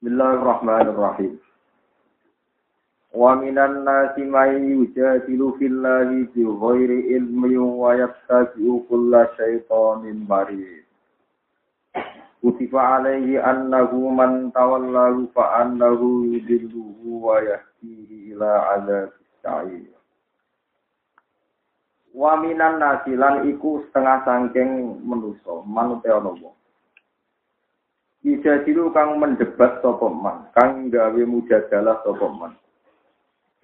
Bismillahirrahmanirrahim. Wa minan nasi may yujadilu fillahi bi ghairi ilmi wa yattabi'u kulla syaitanin marid. Kutiba alaihi annahu man tawallahu fa annahu yudilluhu wa yahdihi ila azabis sa'ir. Wa minan nasi lan iku setengah sangking manusa, manute ana wong. Bisa dilu kang mendebat sapa man, kang gawe mujadalah sapa man.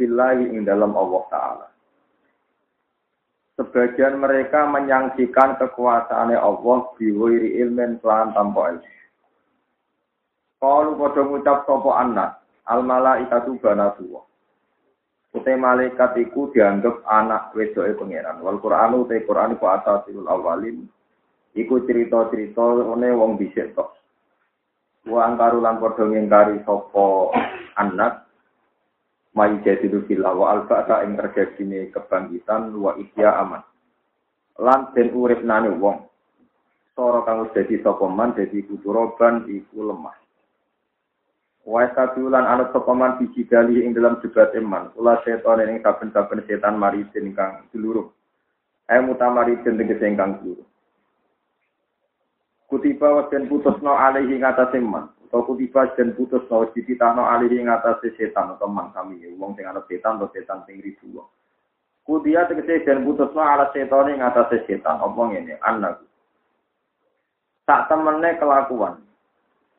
Billahi ing dalam Allah taala. Sebagian mereka menyangsikan kekuasaannya Allah biwiri ilmen pelan tanpa ilmu. Kalau pada ngucap sapa anak, al malaikatu banatullah. Utai malaikat iku dianggap anak wedoke pangeran. Wal Qur'an utai Qur'an iku asasil awalin. Iku cerita-cerita one wong dhisik tok. Wa angkaru lan padha ngingkari sapa anak mai jadi fil wa alfa ing terjadine kebangkitan wa ihya aman. Lan den urip nane wong. Sora kang wis dadi sapa man dadi kuturoban iku lemah. Wa sabiulan anut sapa man biji ing dalam debat iman. Kula setan ing saben-saben setan mari kang seluruh. Ayo mutamari tegese ingkang seluruh. Kutiba wa den putusno alaihi ngatasi man. Atau kutiba dan putusno dititano alaihi ngatasi setan atau man kami wong sing ana setan atau setan sing ribu kudia tegese dan putusno ala setan ing ngatasi setan. Apa ngene? Anak tak temene kelakuan.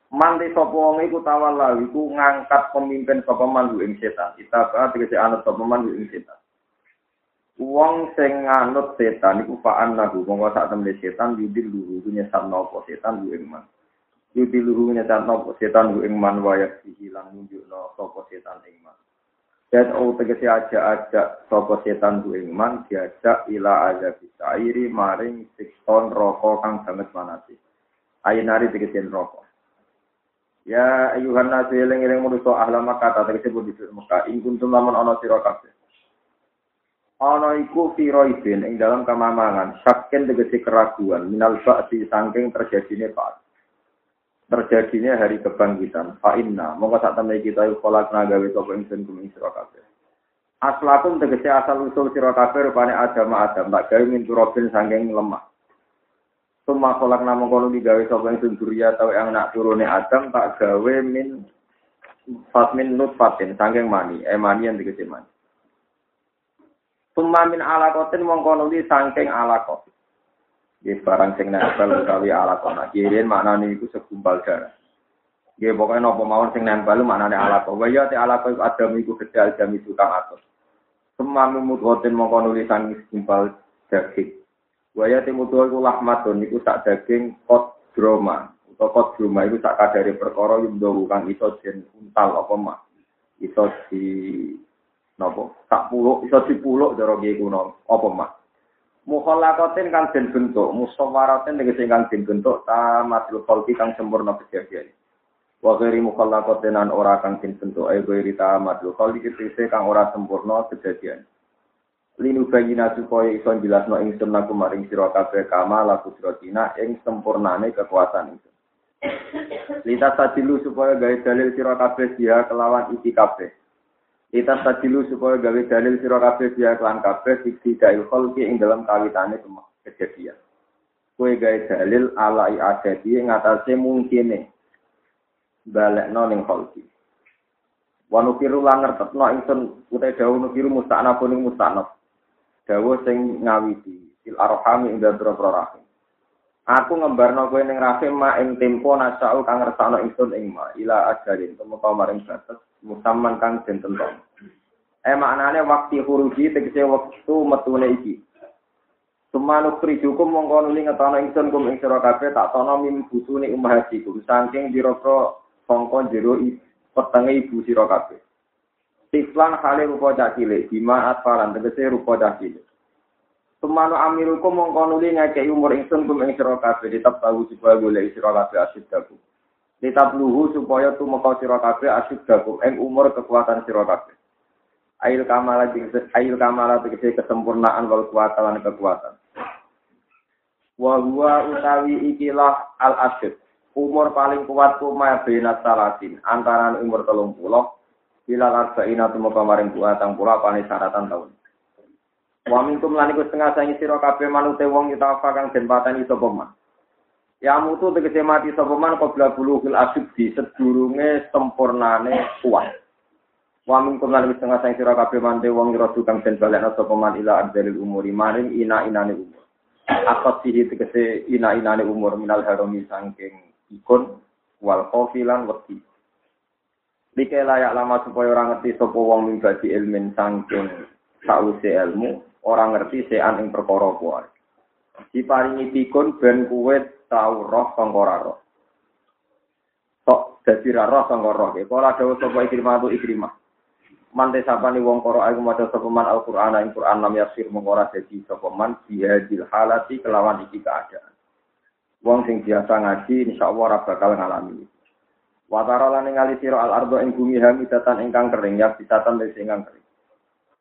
Manti sapa wong iku tawalla iku ngangkat pemimpin sapa man ing setan. Kita tegese anut sapa man ing setan. Wong sing nganut setan iku fa'an nahu mongko sak temne setan yudil luhu nyesat nopo setan ku ing man. Yudil luhu nyesat nopo setan ku ing man wayak hilang nunjukno sapa setan ing man. Dan o tegese aja-aja sapa setan ku ing man diajak ila aja bisairi maring sikton roko kang sanget manati. Ayinari tegese roko. Ya ayuhan nasu eling-eling manusa ahlama kata tegese bodhi Mekah ing kuntum lamun ana sira kabeh. Ana iku firoidin ing dalam kemamangan saken tegesi keraguan minal ba'di sangking terjadinya pak terjadinya hari kebangkitan. Fa inna mongko sak temne kita kolak gawe sapa ingsun kuming sira kabeh. Aslakum tegesi asal usul sira kabeh rupane adam adam. Tak gawe min turobin sangking lemah. Suma kolak nama kono digawe sapa ingsun duriya tau yang nak turune Adam tak gawe min fatmin nutfatin sangking mani, eh mani yang tegesi mani. Sumamin alakotin mongko nuli sangking alakot. Di barang sing nempel utawi alakot. Nah, kirin maknane iku segumpal darah. Nggih pokoke napa mawon sing nempel maknane alakot. Wa ya te alakot adam iku gedal itu kang atus. Sumamin mudhotin mongko nuli sangking segumpal daging. Wa ya te mudho iku lahmatun iku sak daging kot droma. Utawa kot droma iku sak kadare perkara yumdo kang iso den untal apa mah. Iso di Napa? Tak puluk iso dipuluk cara kiye kuno. Apa mak? Mukhallaqatin kang den bentuk, musawwaratin tegese kang den bentuk tamatul khalqi kang sempurna kejadian. Wa ghairi mukhallaqatin an ora kang den bentuk ayo ghairi tamatul khalqi tegese kang ora sempurna kejadian. Linu bayina supaya iso jelasno ingsun laku maring sira kabeh kama laku sira ing sempurnane kekuasaan itu. Lita sadilu supaya gawe dalil sira kabeh dia kelawan iki kabeh. Kita sadilu supaya gawe dalil sira kabeh biya kelan kabeh fiksi dail kholki ing dalam kawitane kejadian. Kue gawe dalil ala iadati ing atase mungkine balekno ning kholki. Wa nukiru lan ngertetno ingsun utai dawuh nukiru musta'naf ning musta'naf. Dawuh sing ngawiti fil arham ing dalem rahim. Aku ngembarno kowe ning rahim ma ing tempo nasau kang ngersakno ingsun ing ma ila ajarin tumeka maring batas musamman kang den tentang. Eh maknane waktu huruji tegese waktu metune iki. Sumanu prijukum mongko nuli ngetono ingsun kum ing sira kabeh tak tono mim busune umahatikum saking dira-dira sangka jero petenge ibu sira kabeh. Tiflan hale rupa cah cilik, bima atfalan tegese rupa cah Sumano amirukum mongko nuli ngekei umur ingsun kum ing sira kabeh tetep tahu supaya golek sira kabeh asyid daku. Tetap luhu supaya tumeka sira kabeh asyid daku ing umur kekuatan sira kabeh. Ail kamala ail kamala tegese kesempurnaan wal kuwatan kekuatan. Wa huwa utawi ikilah al asyid. umur paling kuat ku ma benat salatin antara umur telung puluh bila arba'ina tumeka maring buatang pula pane syaratan tahun Wa minkum lan iku setengah sangi sira kabeh manute wong yutafa kang den pateni sapa man. Ya mutu tegese mati sapa man qabla bulughil asybdi sedurunge sempurnane kuat. Wa minkum lan setengah sangi sira kabeh manute wong yrodu kang den balekna sapa man ila adzalil umuri maring ina-inane umur. Akot sihi tegese ina-inane umur minal haromi sangking ikon wal kofilan wedi. Like layak lama supaya orang ngerti sapa wong ming ilmin sangking sause ilmu ora ngerti sean ing perkara kuwi. Diparingi pikun ben kuwe tau roh sangka roh. Tok dadi ra roh sangka roh. Kala dawuh sapa ikrimah tu ikrimah. Mante sapani wong karo aku maca sapa man Al-Qur'an ing Qur'an lam yasir mengora dadi sapa man bihadil halati kelawan iki keadaan. Wong sing biasa ngaji insyaallah ora bakal ngalami. Watara lan ngali sira al-ardo ing bumi hamidatan ingkang kering ya bisatan wis ingkang kering.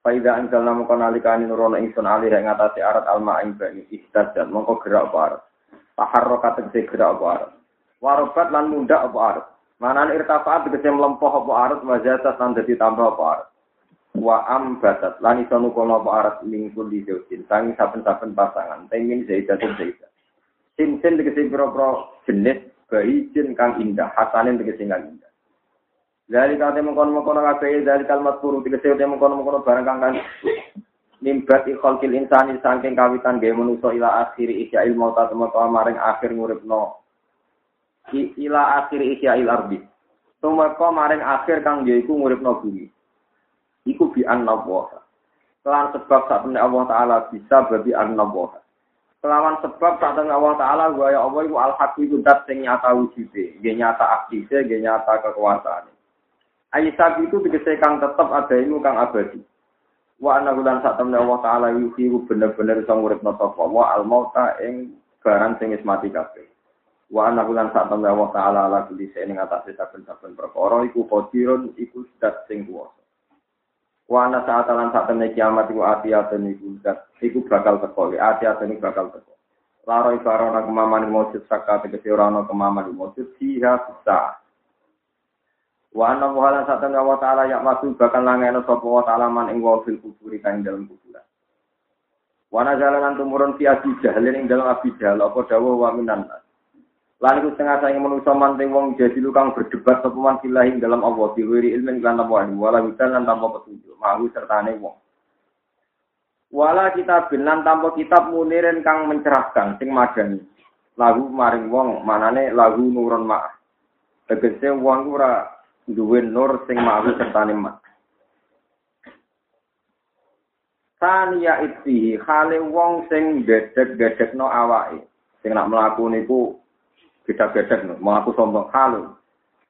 Faida anjal namu konalikani nurono ingsun alih yang ngatasi arat alma ing bani dan mongko gerak apa arat. Taharro kategesi gerak apa arat. Warobat lan mundak apa arat. Manan irtafaat tegese melempoh apa arat wajatat lan dadi tambah apa arat. Wa ambatat lan iso nukono apa arat mingkul di zaujin. Sangi saben-saben pasangan. Tengin zaidatun zaidat. Sin-sin tegese pira-pira jenis bayi jin kang indah. Hasanin tegese kang indah. Dari kate mengkono-mengkono kabeh dari kalimat turu tegese te mengkono-mengkono barang kang kan nimbat khalqil insani saking kawitan gawe manusa ila akhiri isyail mauta temeka maring akhir nguripno ila akhiri isyail ardi. Tumeka maring akhir kang yaiku nguripno bumi. Iku bi annallaha. Kelan sebab saat Allah Ta'ala bisa babi annallaha. Kelawan sebab saat Allah Ta'ala wa ya Allah iku al-haq iku dat sing nyata wujude, nggih nyata aktive, nggih nyata kekuasaane. Aisyah itu tegese kang tetep ada ilmu kang abadi. Wa ana bulan sak temne Allah taala yuhi bener-bener iso nguripno sapa wa al mauta ing barang sing wis mati kabeh. Wa ana bulan sak temne Allah taala ala kulli ing atase saben-saben perkara iku qadirun iku zat sing kuwasa. Wa ana saat lan sak temne kiamat iku ati-ati iku zat iku bakal teko, ati-ati bakal teko. Laro ibarana kemaman mujud saka tegese ora ana kemaman mujud siha bisa. Wa anna muhalan satan wa ta'ala ya masu bakal langeno sapa wa ta'ala man ing wafil kuburi kain dalam kuburan. Wa nazalan lan tumurun fi abi jahlin ing dalam abi jahl apa dawuh wa minan Lan iku setengah saing menungso manting wong jadi kang berdebat sapa man filahi dalam Allah diwiri ilmin lan apa wala witan lan tanpa petunjuk mahu sertane wong. Wala kita binan tanpa kitab munirin kang mencerahkan sing madani. Lagu maring wong manane lagu nurun ma'ah. Tegese wong ora duwe nur sing mawi sertane mak. Tania itfihi khale wong sing gedek-gedekno awake. Sing nak mlaku niku gedek-gedek no, mlaku sombong halu.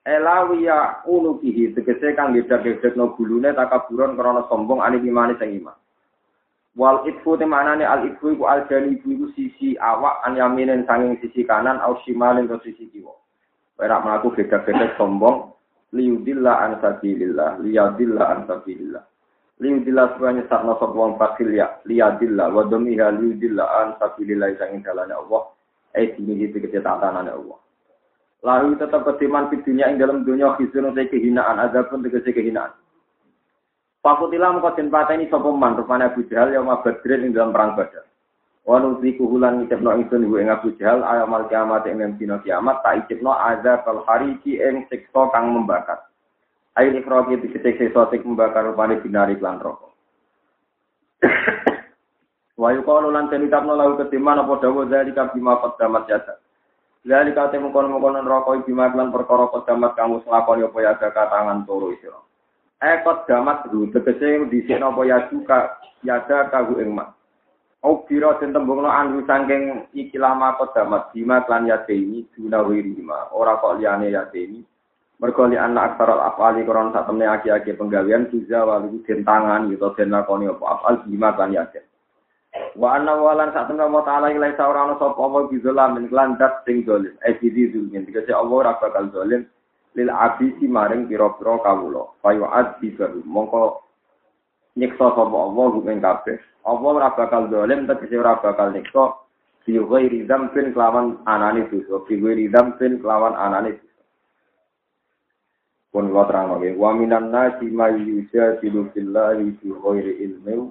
Elawiya unu bihi tegese kang gedek-gedekno gulune takaburon krana sombong ani imane sing iman. Wal itfu temanane al itfu iku al jani iku sisi awak an yaminen sanging sisi kanan au shimalin sisi kiwa. Ora mlaku gedek-gedek sombong liudillah an sabilillah liyadillah an sabilillah. Liudillah supaya nyesatna sapa wong fakil ya liyadillah wa domiha liudillah an sabilillah sang dalane Allah. Eh dini itu kecetanane Allah. Lalu tetap ketiman di dunia ing dalam dunia khizun te kehinaan ada pun tegese kehinaan. Fakutilah mengkau den pateni sapa man rupane Abu Jahal yang mabadrin ing dalam perang Badar. Wa nuziku hulan ngicipno ingsun hu ing Abu Jahal ayamal kiamat ing dina kiamat tak icipno azab al hariki ing siksa kang membakar. Ayo ikroki diketik siksa sing membakar rupane binari lan rokok. Wa yuqalu lan tenitapno lahu ketiman apa dawa zalika bima qaddamat jasa. Zalika te mengkono-mengkono rokok bima lan perkara qaddamat kamu selakoni apa ya tangan turu isira. Ekot damat ru tegese dhisikno apa ya suka yada kagu ing. Obiro den tembungno anu saking iki lama kodamat bima klan ini guna wirima ora kok liyane ini mergo li anak aksara afali koron sak temne aki-aki penggawean juga walu den tangan gitu den lakoni apa afal bima klan yate wa anna walan sak temne wa taala ilai ora ana sapa apa bizolam min klan dat sing dolim e sidi zulmin dikase Allah ora bakal lil abisi maring pira-pira kawula. Fayu adzi mongko nyiksa sapa Allah ing kabeh. Allah ora bakal dolim tegese ora bakal nyiksa Fi ghairi dzambin kelawan anane dosa, fi ghairi dzambin kelawan anane dosa. Pun kula terang oke. Wa minan nasi may yujadilu billahi fi ghairi ilmi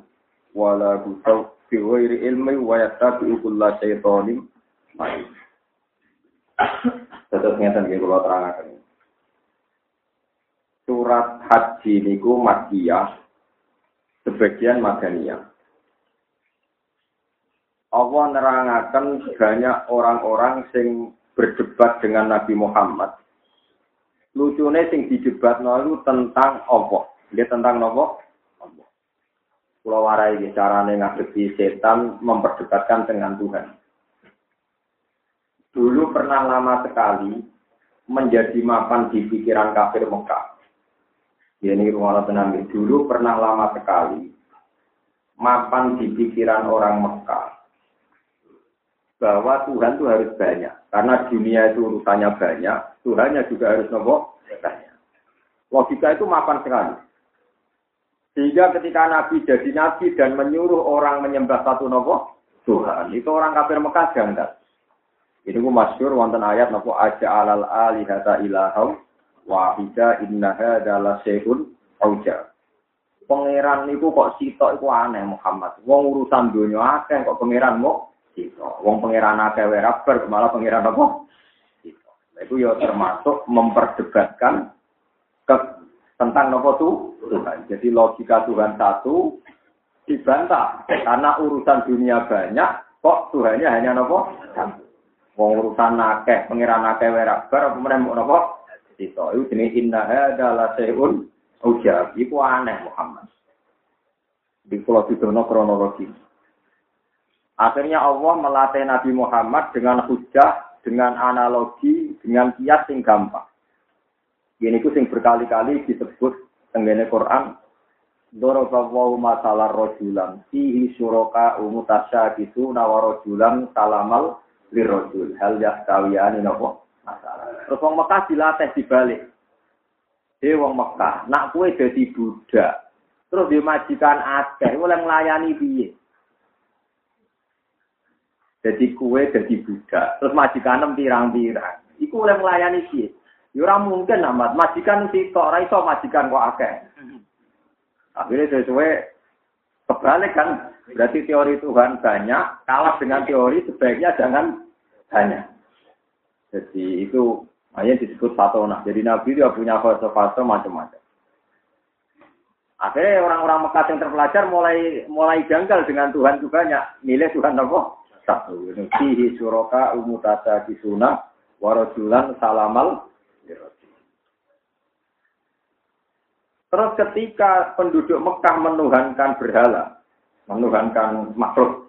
wala gutaw fi ghairi ilmi wa yattabi'u kulla syaitonin main. Terus ngeten nggih kula terangaken. Surat haji niku Makkiyah sebagian Madaniyah. Allah nerangaken banyak orang-orang sing berdebat dengan Nabi Muhammad. Lucune sing didebat itu tentang Allah. Dia tentang apa? Allah. Pulau warai carane ngadepi setan memperdebatkan dengan Tuhan. Dulu pernah lama sekali menjadi mapan di pikiran kafir Mekah. Ini rumah tenang dulu pernah lama sekali mapan di pikiran orang Mekah bahwa Tuhan itu harus banyak. Karena dunia itu urusannya banyak, Tuhannya juga harus nopo. Logika itu mapan sekali. Sehingga ketika Nabi jadi Nabi dan menyuruh orang menyembah satu nopo Tuhan, itu orang kafir Mekah janggal. Ini ku masyur wonten ayat nopo aja alal alihata ilahau wahida innaha adalah sehun auja. Pangeran niku kok sitok iku aneh Muhammad. Wong urusan dunia akeh kok pangeran mau Sito. Wong pangeran akeh wae rabar malah pangeran apa? Sito. Itu ya termasuk memperdebatkan ke, tentang nopo tuh Tuhan. Jadi logika Tuhan satu dibantah karena urusan dunia banyak kok Tuhannya hanya nopo satu. Wong urusan akeh, pangeran akeh wae rabar kemudian mau nopo? Sito. Itu jenis indah adalah seun ujab. Iku aneh Muhammad. Di pulau Sidono kronologi. Akhirnya Allah melatih Nabi Muhammad dengan hujah, dengan analogi, dengan kias yang gampang. Ini ku sing berkali-kali disebut tenggene Quran. Dorobawahu masalah rojulan. Fihi suroka umutasya gitu nawarojulan salamal lirojul. Hal yahtawiyani nopo masalah. Terus wong Mekah dilatih dibalik. Dia wong Mekah, nak kue jadi budak. Terus dimajikan akeh, oleh melayani piye. Jadi kue jadi budak, terus majikan pirang-pirang. Iku oleh melayani sih. Ya mungkin amat majikan sih kok ora iso majikan kok akeh. Akhirnya sesuai kebalik kan. Berarti teori Tuhan banyak, kalah dengan teori sebaiknya jangan banyak. Jadi itu hanya disebut fatona. Jadi Nabi dia punya fase-fase macam-macam. Akhirnya orang-orang Mekah yang terpelajar mulai mulai janggal dengan Tuhan itu banyak. Milih Tuhan apa? satu. Fihi suroka umutata kisuna warajulan salamal Terus ketika penduduk Mekah menuhankan berhala, menuhankan makhluk,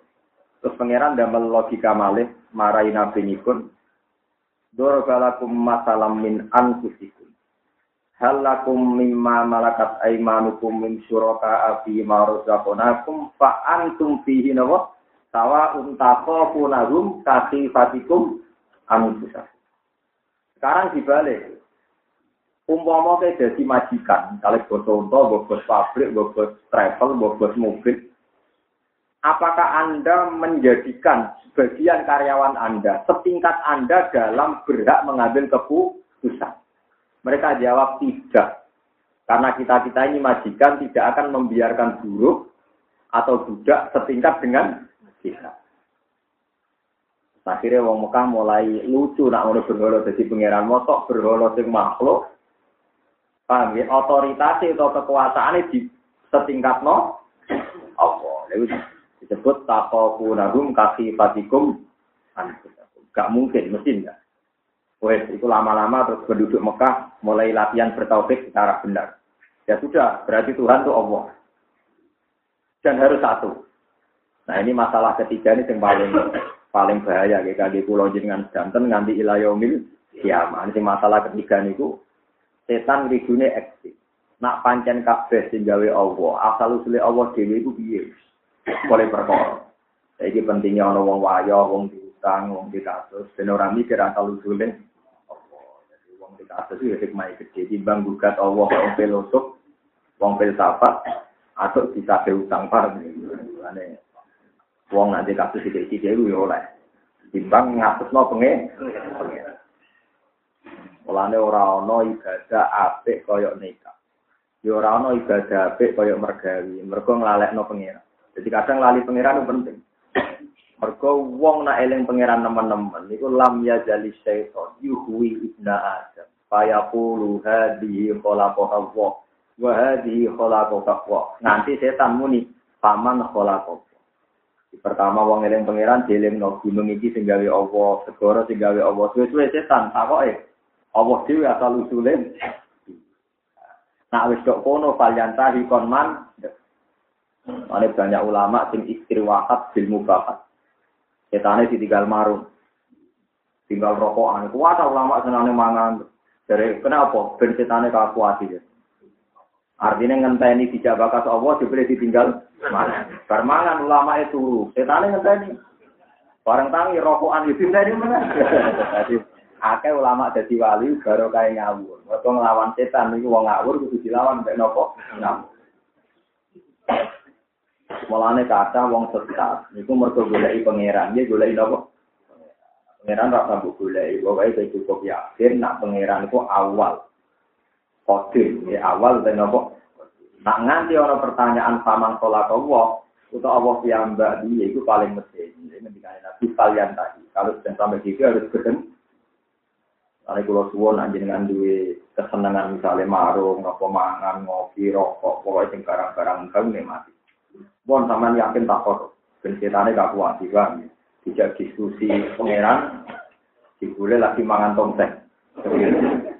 terus pangeran damel logika malih marai nabi nikun, dorobalakum masalam min anfusikum. Halakum mimma malakat aimanukum min suraka afi fa antum fihi nawa Sawa untako punagum kasih fatikum amususa. Sekarang dibalik. Umpama ke jadi majikan, kalau bos unta, bos pabrik, bos travel, bos mobil. Apakah Anda menjadikan sebagian karyawan Anda setingkat Anda dalam berhak mengambil keputusan? Mereka jawab tidak. Karena kita-kita ini majikan tidak akan membiarkan buruh atau budak setingkat dengan kita. Akhirnya wong Mekah mulai lucu nak ngono berhala dadi pangeran motok berhala sing makhluk. Paham ya? Otoritas atau kekuasaannya di setingkat no apa? Disebut nagum kasih fatikum Gak mungkin, mesti enggak. Wes, itu lama-lama terus penduduk Mekah mulai latihan bertauhid secara benar. Ya sudah, berarti Tuhan itu Allah. Dan harus satu. Nah ini masalah ketiga ini yang paling paling bahaya kayak kaki pulau jenengan jantan nganti ilayomil kiamat. Ini masalah ketiga niku setan rigune eksis. Nak pancen kabeh sing Allah, asal usule Allah dhewe iku piye? Boleh perkara. Iki pentingnya ana wong wayo, wong diutang, wong dikasus, ben ora mikir asal usule Allah. Jadi wong dikasus itu hikmah gede timbang gugat Allah wong filosuf, wong filsafat atau bisa utang paham. Wong nanti kasus tidak tidak itu ya oleh. timbang ngatusno pengen. Mulane ora ana ibadah apik kaya nikah. Ya ora ana ibadah apik kaya mergawi, mergo nglalekno pengiran. Jadi kadang lali pengiran itu penting. Mergo wong nak eling pangeran teman-teman niku lam ya jali syaiton yuhwi ibna adam. Fayaqulu hadhihi khalaqahu wa wa hadhihi khalaqahu Nanti setan muni paman khalaqahu. Pertama wong eling pangeran no gunung iki sing gawe Allah, segara sing gawe Allah. Suwe-suwe setan takoke. Allah dhewe asal usule. Nak wis kok kono falyantahi kon man. Ada banyak ulama sing istiwahat bil mubahat. Setane ditinggal marung. Tinggal rokokan. Kuat ulama senane mangan. Dari kenapa? Ben setane kakuati ya. Artinya ngenteni tidak bakas Allah dibeli ditinggal mana? Bermangan ulama itu setane ngenteni. Barang tangi rokokan itu ngenteni mana? Jadi akeh ulama jadi wali baru kayak ngawur. Waktu ngelawan setan itu wong ngawur kudu dilawan mek nopo? Ngawur. Mulane kata wong sesat niku mergo goleki pangeran, nggih goleki napa? Pangeran ra sambut goleki, pokoke saya cukup yakin nak pangeran iku awal. Kodim, ya awal dan napa? Nak nganti ana pertanyaan paman kolak Allah, atau Allah piyambak dia itu paling mesti. Ini ketika Nabi kalian tadi, kalau sudah sampai situ harus ketemu. Kalau kalau suwon dengan duit kesenangan misalnya marung, ngopo mangan, ngopi, rokok, pokoknya barang-barang kau mati. Bon sampean yakin tak kotor. Ben setane gak kuat juga. Tidak diskusi pangeran. Dibule lagi mangan tongseng.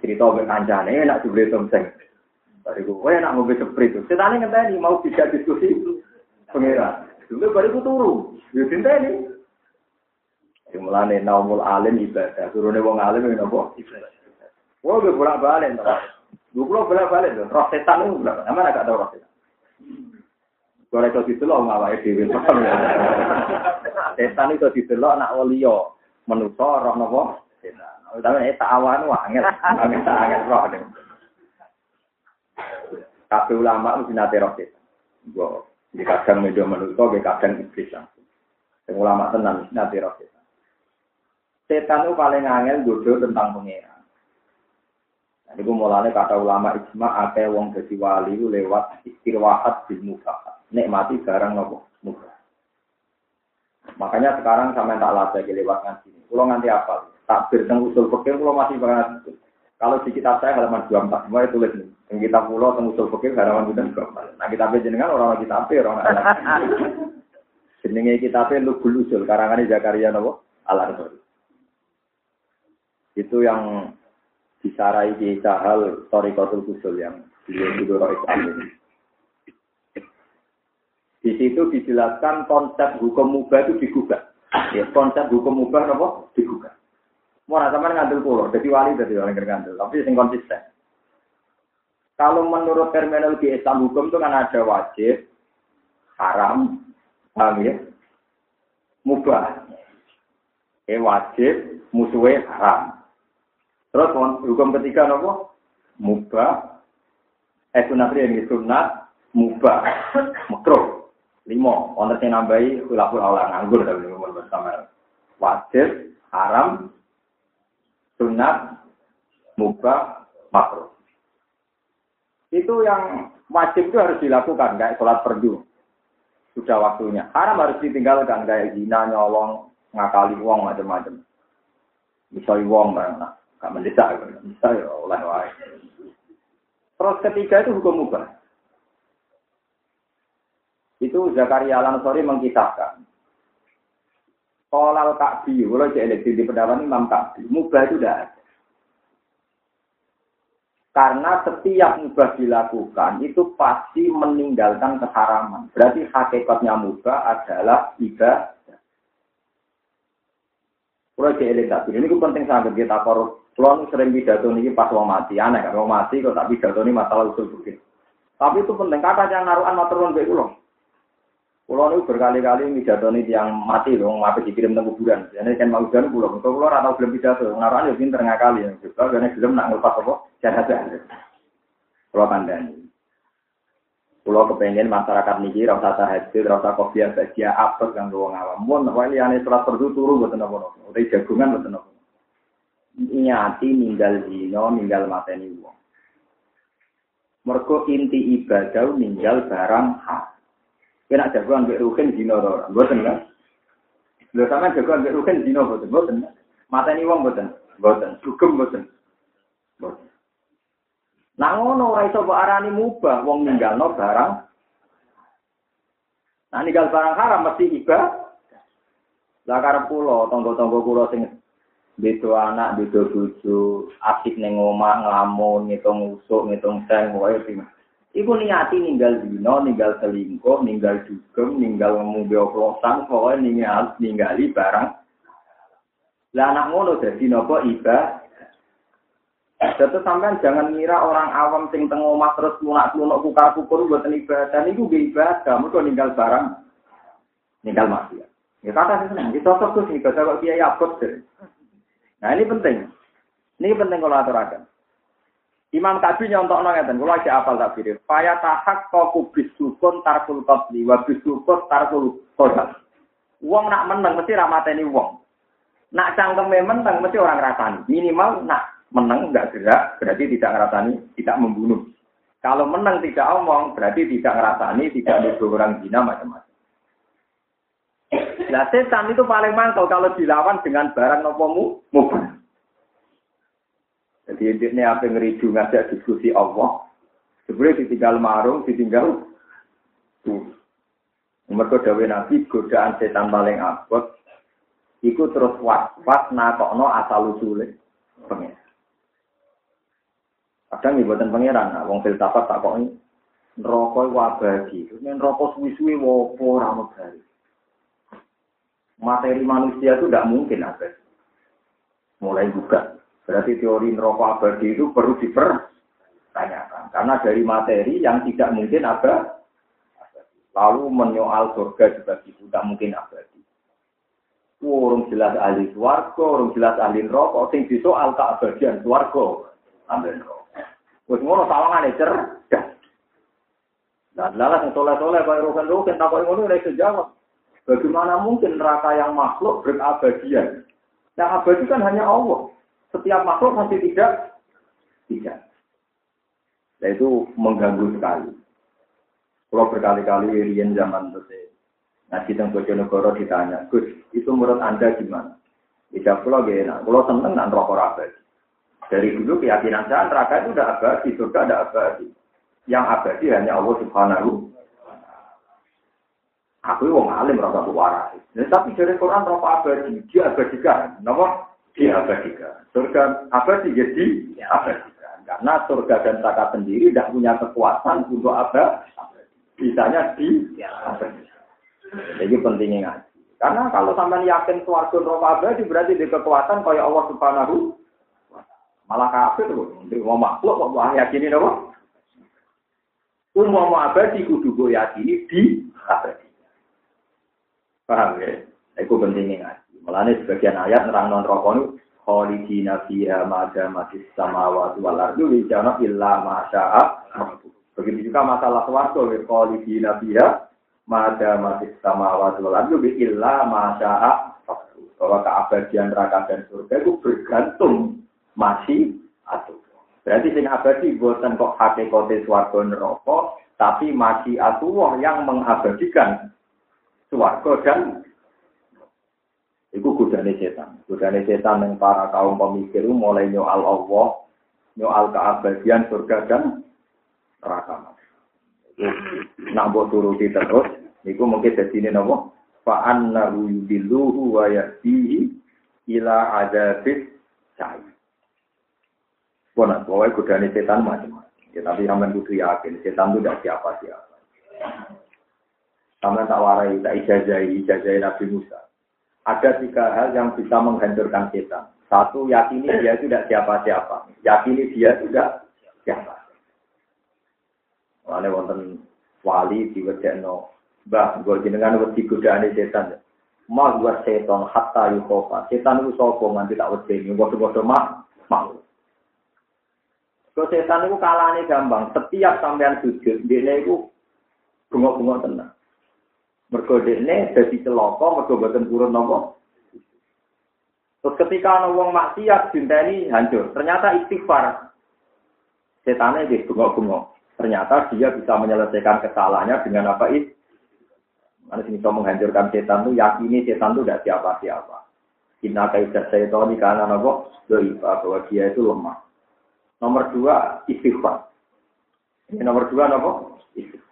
Cerita ke kancane enak dibeli tongseng. Bariku, kowe enak ngombe seprit. Setane ngenteni mau tidak diskusi pangeran. Dulu bariku turu. Yo dinteni. Mulane naumul alim ibadah. Turune wong alim ngene apa? Wong bolak-balik to. Dulu bolak-balik to. Roh setan itu bolak. Mana gak tau roh setan. Ora iso didelok awake dhewe. Setan iso didelok nak waliya. Manusa roh napa? Setan. Tapi tak awan wae angel. Tak angel roh. Kabeh ulama mesti nate roh setan. Gua di kadang media manusa, di kadang iblis langsung. Yang ulama tenan nate roh setan. Setan itu paling angel bodoh tentang pengeran. Jadi gue mulanya kata ulama ijma, ada wong jadi wali lewat istirwahat di muka nikmati barang nopo muka. Makanya sekarang sama tak lada lewat ngaji. Kalau nanti apa? Takbir tentang usul fikih kalau masih banget. Kalau di kitab saya halaman 24 semua tulis nih. Yang kita pulau tentang usul fikih halaman 24. Nah kitab jenengan orang lagi tapi orang ada. Jenenge kitabnya Lubul Usul karangan Zakaria nopo Al Itu yang disarai di Sahal Torikotul Usul yang beliau itu Islam ini. Di situ dijelaskan konsep hukum mubah itu digugat. Ya, konsep hukum mubah apa? Digugat. Mau sama ngandel pulau, jadi wali jadi wali ngandel, tapi sing konsisten. Kalau menurut terminologi Islam hukum itu kan ada wajib, haram, paham ya? Mubah. Eh wajib, musuhnya haram. Terus hukum ketiga apa? Mubah. Eh sunat ini sunat, mubah, makruh. Lima, wonten sing nambahi khilaful aula nganggur tapi umur bersama. Wajib, haram, sunat, mubah, makruh. Itu yang wajib itu harus dilakukan, kayak sholat perdu. Sudah waktunya. Haram harus ditinggalkan, kayak zina, nyolong, ngakali uang, macam-macam. Misalnya uang, mana? Gak mendesak, misalnya oleh wae. Terus ketiga itu hukum mubah. Itu Zakaria Al-Ansori mengkisahkan. Kolal Ka'bi, kalau cek di pendapat Imam Ka'bi, mubah itu tidak ada. Karena setiap mubah dilakukan itu pasti meninggalkan keharaman. Berarti hakikatnya mubah adalah ibadah. Kalau cek elektrik ini penting sangat kita korup. Kalau sering pidato ini pas mau mati, aneh kan? Mau mati kok tak pidato ini masalah usul begitu. Tapi itu penting. Kata yang naruhan maturun baik ulang. Pulau ini berkali-kali mijatoni yang mati loh, ngapain dikirim ke kuburan. Jadi kan mau jalan pulau, untuk pulau atau belum pidato, ngaruh ya pinter ngakali ya. Juga karena belum nak ngelepas apa, jahat jahat. Pulau kandang. Kulo kepengen masyarakat niki ora usah tahajud, ora usah kopiah bagia apes kanggo wong awam. Mun wae liyane salat fardu turu mboten napa-napa. Utai jagungan mboten napa. Niati ninggal ninggal mateni wong. Mergo inti ibadah ninggal barang hak. Kena jagoan mbek ruhin dino ora. Mboten kan? Lho sampean jagoan mbek ruhin dino mboten, mboten. Mateni wong mboten. Mboten. Sugem mboten. Mboten. Nah ngono ora iso mbok arani mubah wong ninggalno barang. Nah ninggal barang haram mesti iba. Karep kula, tangga-tangga kula sing beda anak, beda bojo, asik ning omah nglamun, ngitung usuk, ngitung seng, pokoke piye. Iku niati ninggal dino, ninggal selingkuh, ninggal dugem, ninggal ngombe oplosan, pokoke ninggal ninggali barang. Lah anak ngono dadi napa ibadah Jadi sampean jangan ngira orang awam sing teng omah terus lunak-lunak kukar kukur buat ibadah niku nggih ibadah, mergo ninggal barang ninggal maksiat. Ya kata sih seneng, cocok tuh sih kalau kiai abot Nah ini penting. Ini penting kalau aturakan. Imam Kabi nyontok ngeten, kalau aja apal tak pilih. Faya tahak kau kubis sukun tarkul qabli, wa bisukun tarkul kodam. Uang nak menang mesti ramateni uang. Nak cangkem menang mesti orang rasani. Minimal nak menang nggak gerak, berarti tidak ngerasani, tidak membunuh. Kalau menang tidak omong, berarti tidak ngerasani, tidak ada orang zina macam-macam. Nah setan itu paling mantap kalau dilawan dengan barang nopomu mubah. Jadi ini apa ngeridu ngajak diskusi Allah. Sebenarnya ditinggal marung, ditinggal tuh. Mereka dawe nabi godaan setan paling abot. Iku terus was-was nakokno asal usulnya. Pengen. Kadang buatan pangeran, nah, wong filsafat tak kok ini neraka iku abadi. Ini neraka suwi-suwi wopo ora. Materi manusia itu tidak mungkin abadi. Mulai buka. Berarti teori neraka abadi itu perlu dipertanyakan. Karena dari materi yang tidak mungkin ada Lalu menyoal surga juga tidak mungkin abadi. Orang jelas ahli swarga, orang jelas ahli neraka, sing disoal keabadian swarga, ambil neraka. Wes ngono sawangane cerdas. Nah, lalas yang soleh-soleh kaya rokan rokan tak ngono ora iso jawab. Bagaimana mungkin neraka yang makhluk berabadian? Yang abadi kan hanya Allah. Setiap makhluk masih tidak tidak. Nah, itu mengganggu sekali. Kalau berkali-kali Rian zaman itu ngaji tentang Bojonegoro ditanya, Gus, itu menurut Anda gimana? Tidak pulau gak Kalau seneng dan rokok abadi. Dari dulu keyakinan saya neraka itu udah abadi, surga ada abadi. Yang abadi hanya Allah Subhanahu Aku wong alim rasa waras. Nah, tapi dari Quran rasa abadi, dia abadikan. Nama dia abadikan. Surga abadi jadi abadikan. Karena surga dan neraka sendiri tidak punya kekuatan untuk abadi. Bisanya di abadikan. Jadi pentingnya ngaji. Karena kalau sampai yakin suarga neraka abadi berarti di kekuatan kaya Allah Subhanahu Malah kafir loh. Untuk mau makhluk kok mau yakini apa? Umum abadi kudu gue yakini di abadi. Paham ya? Itu pentingnya ngaji. Mulanya sebagian ayat nerang non rokok khalidina fiha mada matis samawati wal ardu wijana illa masya'a Begitu juga masalah swarga wa khalidina fiha mada matis samawati wal ardu illa masya'a bahwa keabadian neraka dan surga itu bergantung masih atuh. Berarti sing abadi buatan kok hakikate swarga neraka, tapi masih atuh yang mengabadikan swarga dan Iku godane setan. Godane setan yang para kaum pemikir mulai nyoal Allah, nyoal keabadian surga dan neraka. Mbok turuti terus, niku mungkin jadi ini nopo. Fa annahu yudilluhu wa yahdihi ila adabis syait. Pokoknya, pokoknya godani setan macam-macam. Ya, tapi sampai kudu yakin, setan itu tidak siapa-siapa. Sama tak warai, tak ijazahi, ijazahi Nabi Musa. Ada tiga hal yang bisa menghancurkan setan. Satu, yakini dia itu tidak siapa-siapa. Yakini dia tidak siapa. Mulanya wonten wali di no, Mbah, gue jenengan wedi godani setan. Mah gua setan hatta yukofa. Setan itu sopo nganti tak wedi. Gue mah makhluk. Kalau setan itu kalahnya gampang. Setiap sampean sujud, dia itu bengok-bengok tenang. Mergo dekne dadi celaka mergo boten purun. Terus ketika ana wong maksiat dinteni hancur. Ternyata istighfar. Setannya di bengok-bengok. Ternyata dia bisa menyelesaikan kesalahannya dengan apa itu? Mana bisa menghancurkan setan tuh yakini setan tuh tidak siapa-siapa. Inna kaidah setan ini karena nopo doiba bahwa dia itu lemah. Nomor dua istighfar. Ini nomor dua nopo istighfar.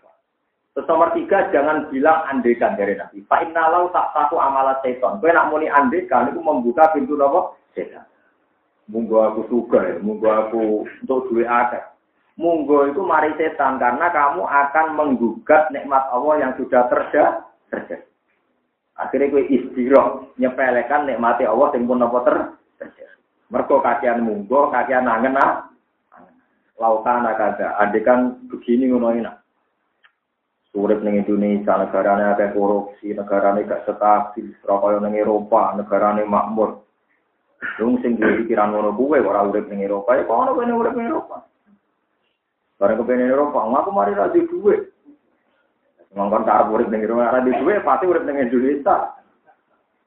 Terus nomor tiga jangan bilang andekan dari nabi. Pak Innalau tak satu amalat setan. Kau nak muni andekan itu membuka pintu nopo setan. Munggu aku suka munggu aku untuk duit ada. Munggu itu mari setan karena kamu akan menggugat nikmat Allah yang sudah terjadi. terjadi. Akhirnya kue istirahat nyepelekan nikmati Allah yang pun ter terjadi. Mergo kakian munggo, kakian nangen ah. Lautan ada, kan begini ngono ini. Urip ning Indonesia negarane akeh korupsi, negarane gak stabil, kaya ning Eropa, negarane makmur. Wong sing duwe pikiran ngono kuwe ora urip ning Eropa, ya kono kene urip ning Eropa. Bareng kepengen Eropa, aku mari ra duwe. Ngongkon tak urip ning Eropa, ra duwe pasti urip ning Indonesia.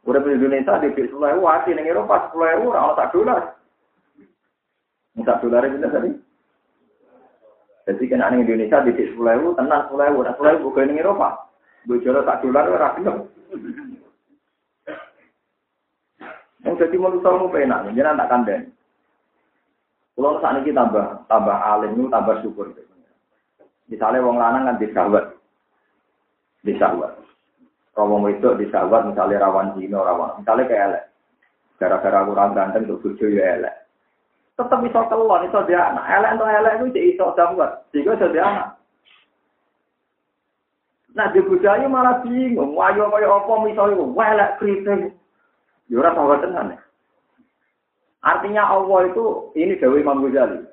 Urip ning Indonesia di sepuluh ewu, hati ning Eropa sepuluh ewu, ora tak dolar. Tak dolar itu tadi. Jadi kena ning Indonesia di sepuluh ewu, tenang sepuluh ewu, sepuluh ewu bukan ning Eropa. Bojoro tak dolar ora gelem. Yang jadi manusia mau penak, jangan tak kandeng. Kalau saat ini tambah tambah alim itu tambah syukur. Misalnya wong lanang kan disawat, disawat. Kalau itu disawat misalnya rawan zino rawan, misalnya kayak elek. Gara-gara kurang ganteng untuk bojo ya elek. Tetap bisa keluar, bisa dia anak. Elek untuk elek itu jadi iso dawat, jika dia anak. Nah di budaya malah bingung, wayo kaya apa misalnya, welek kritik. Ya ora tau tenan. Artinya Allah itu ini Dewi Imam Ghazali.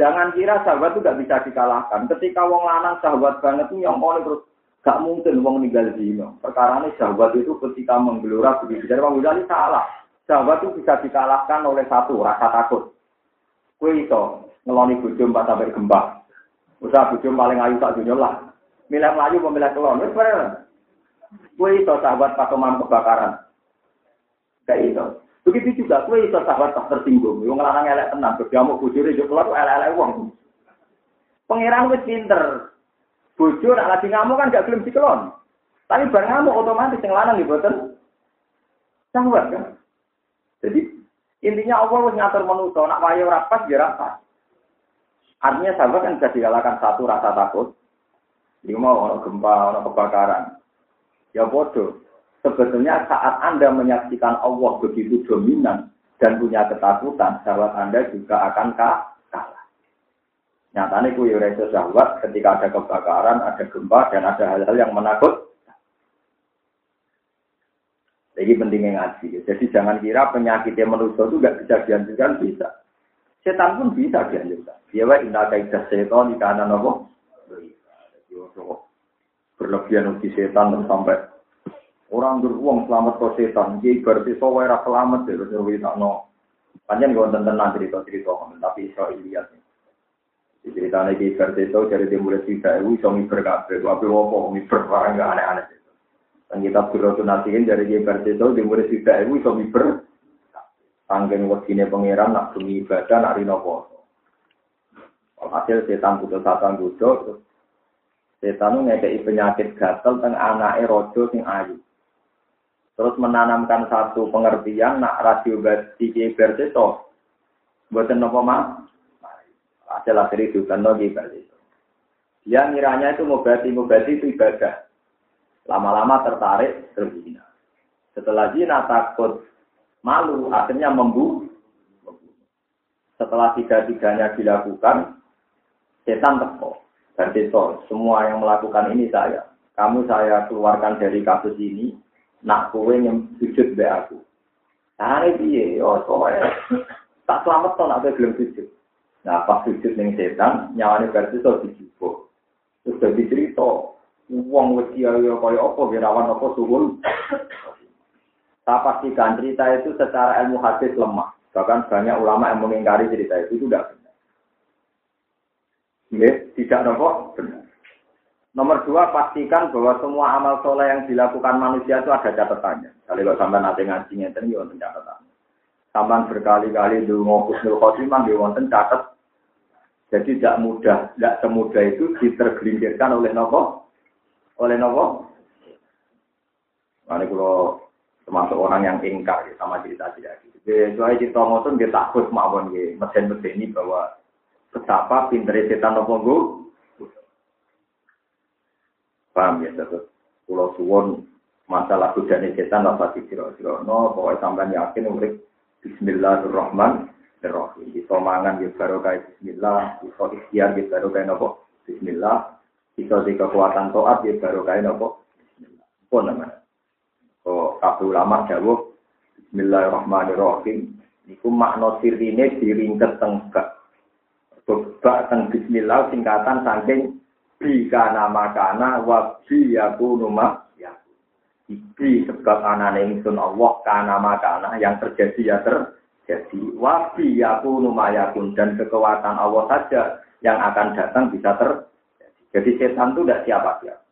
Jangan kira sahabat itu gak bisa dikalahkan. Ketika wong lanang sahabat banget itu yang terus gak mungkin wong meninggal dino. Perkara ini sahabat itu ketika menggelora begitu. Jadi Imam Ghazali salah. Sahabat itu bisa dikalahkan oleh satu rasa takut. Kue itu ngeloni bujum pas sampai gembak. Usaha bujum paling ayu tak dunia lah. Milih melayu memilih kelon. Kue itu sahabat pakeman kebakaran. Kayak itu. Begitu juga kue iso sahabat tak tersinggung. Wong lanang elek tenang, berjamu bojone yo keluar elek-elek wong. Pangeran wis pinter. Bojo nak lagi ngamuk kan gak gelem dikelon. Tapi bareng ngamuk otomatis yang lanang ya boten sahabat kan. Jadi intinya Allah wis ngatur manusia nak wayo rapat ya rapat. Artinya sahabat kan bisa dikalahkan satu rasa takut. Dia mau gempa, ono kebakaran. Ya bodoh. Sebetulnya saat Anda menyaksikan Allah begitu dominan dan punya ketakutan, sahabat Anda juga akan kalah. Nyatanya kuwi reso sahabat ketika ada kebakaran, ada gempa, dan ada hal-hal yang menakut. Jadi pentingnya ngaji. Jadi jangan kira penyakitnya manusia itu nggak bisa dianjurkan, bisa. Setan pun bisa dianjurkan. Dia wa inna kaidah setan di kanan apa? Berlebihan uji setan sampai Orang beruang selamat ke setan, jadi berarti so wae selamat ya, terus tak no. Panjang gue tentang cerita cerita, tapi iso lihat. Cerita lagi berarti so dari mulai cerita, ibu iso miber kafe, tapi wopo miber barang gak aneh-aneh. Dan kita berdoa nasihin dari dia berarti so dia mulai cerita, ibu iso miber. Tanggen wakine pangeran nak bumi ibadah nak rino poso. Hasil setan putus satan gudo, setan ngekei penyakit gatel teng anake rojo sing ayu. terus menanamkan satu pengertian nak radio iki berseto buatan nopo mah hasil akhir itu kan lagi berseto dia ngiranya itu mubati mubati itu ibadah lama-lama tertarik terbina setelah zina takut malu akhirnya membu setelah tiga-tiganya dilakukan setan teko dan semua yang melakukan ini saya kamu saya keluarkan dari kasus ini nak kowe yang sujud be aku. Carane piye? Oh, soalnya tak selamat to nak gelem sujud. Nah, pas sujud ning setan, nyawane versi to dijupuk. Terus dadi cerita, wong wedi ayo kaya apa wirawan apa suwun. Tak pastikan cerita itu secara ilmu hadis lemah. Bahkan banyak ulama yang mengingkari cerita itu, tidak benar. Ya, tidak nopo benar. Nomor dua, pastikan bahwa semua amal soleh yang dilakukan manusia itu ada catatannya. Kalau sampai nanti ngajinya ya wonten catatan. Sampai berkali-kali di ngokus nul khotimah, di wonten catat. Jadi tidak mudah, tidak semudah itu ditergelincirkan oleh nopo, oleh nopo. Ini kalau termasuk orang yang ingkar ya, sama cerita tidak gitu. Soalnya cerita ngotot dia takut mawon ya, mesin-mesin ini bahwa betapa pinter setan nopo gue Paham ya, terus pulau suwon masalah godane setan apa sih kira-kira. No, pokoknya yakin urip Bismillahirrahmanirrahim. Bisa mangan ya baru kayak Bismillah, bisa ikhtiar ya baru kayak nopo Bismillah, bisa di kekuatan toat ya baru kayak nopo. Pun namanya. Kok kabeh ulama jawab Bismillahirrahmanirrahim. Iku makna sirine diringket tengkak. Bebak teng Bismillah singkatan saking nama kana wa bi yakunu Iki sebab anane ingsun Allah kana makana yang terjadi ya terjadi. Wa bi yakunu ma yakun dan kekuatan Allah saja yang akan datang bisa terjadi. Jadi setan itu tidak siapa siapa.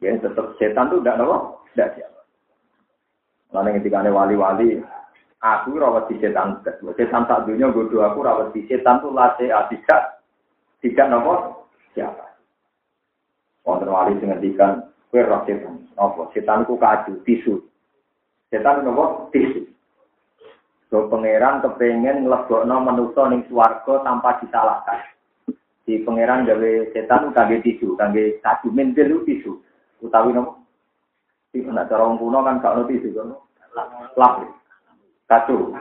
Ya tetap setan itu tidak apa? Tidak siapa. Lalu ketika ada wali-wali, aku rawat di setan. Setan tak dunia bodoh aku rawat di setan itu latih tidak tidak nopo siapa. Wonten wali sing ngendikan kowe roh setan. Apa? Setan ku kaju, tisu. Setan nopo? Tisu. So pangeran kepengen nglebokno manusa ning swarga tanpa disalahkan. Di pangeran gawe setan kangge tisu, kangge kaju mentil tisu. Utawi nopo? Iki nek cara kuno kan ono tisu kan. Lap. Kaju.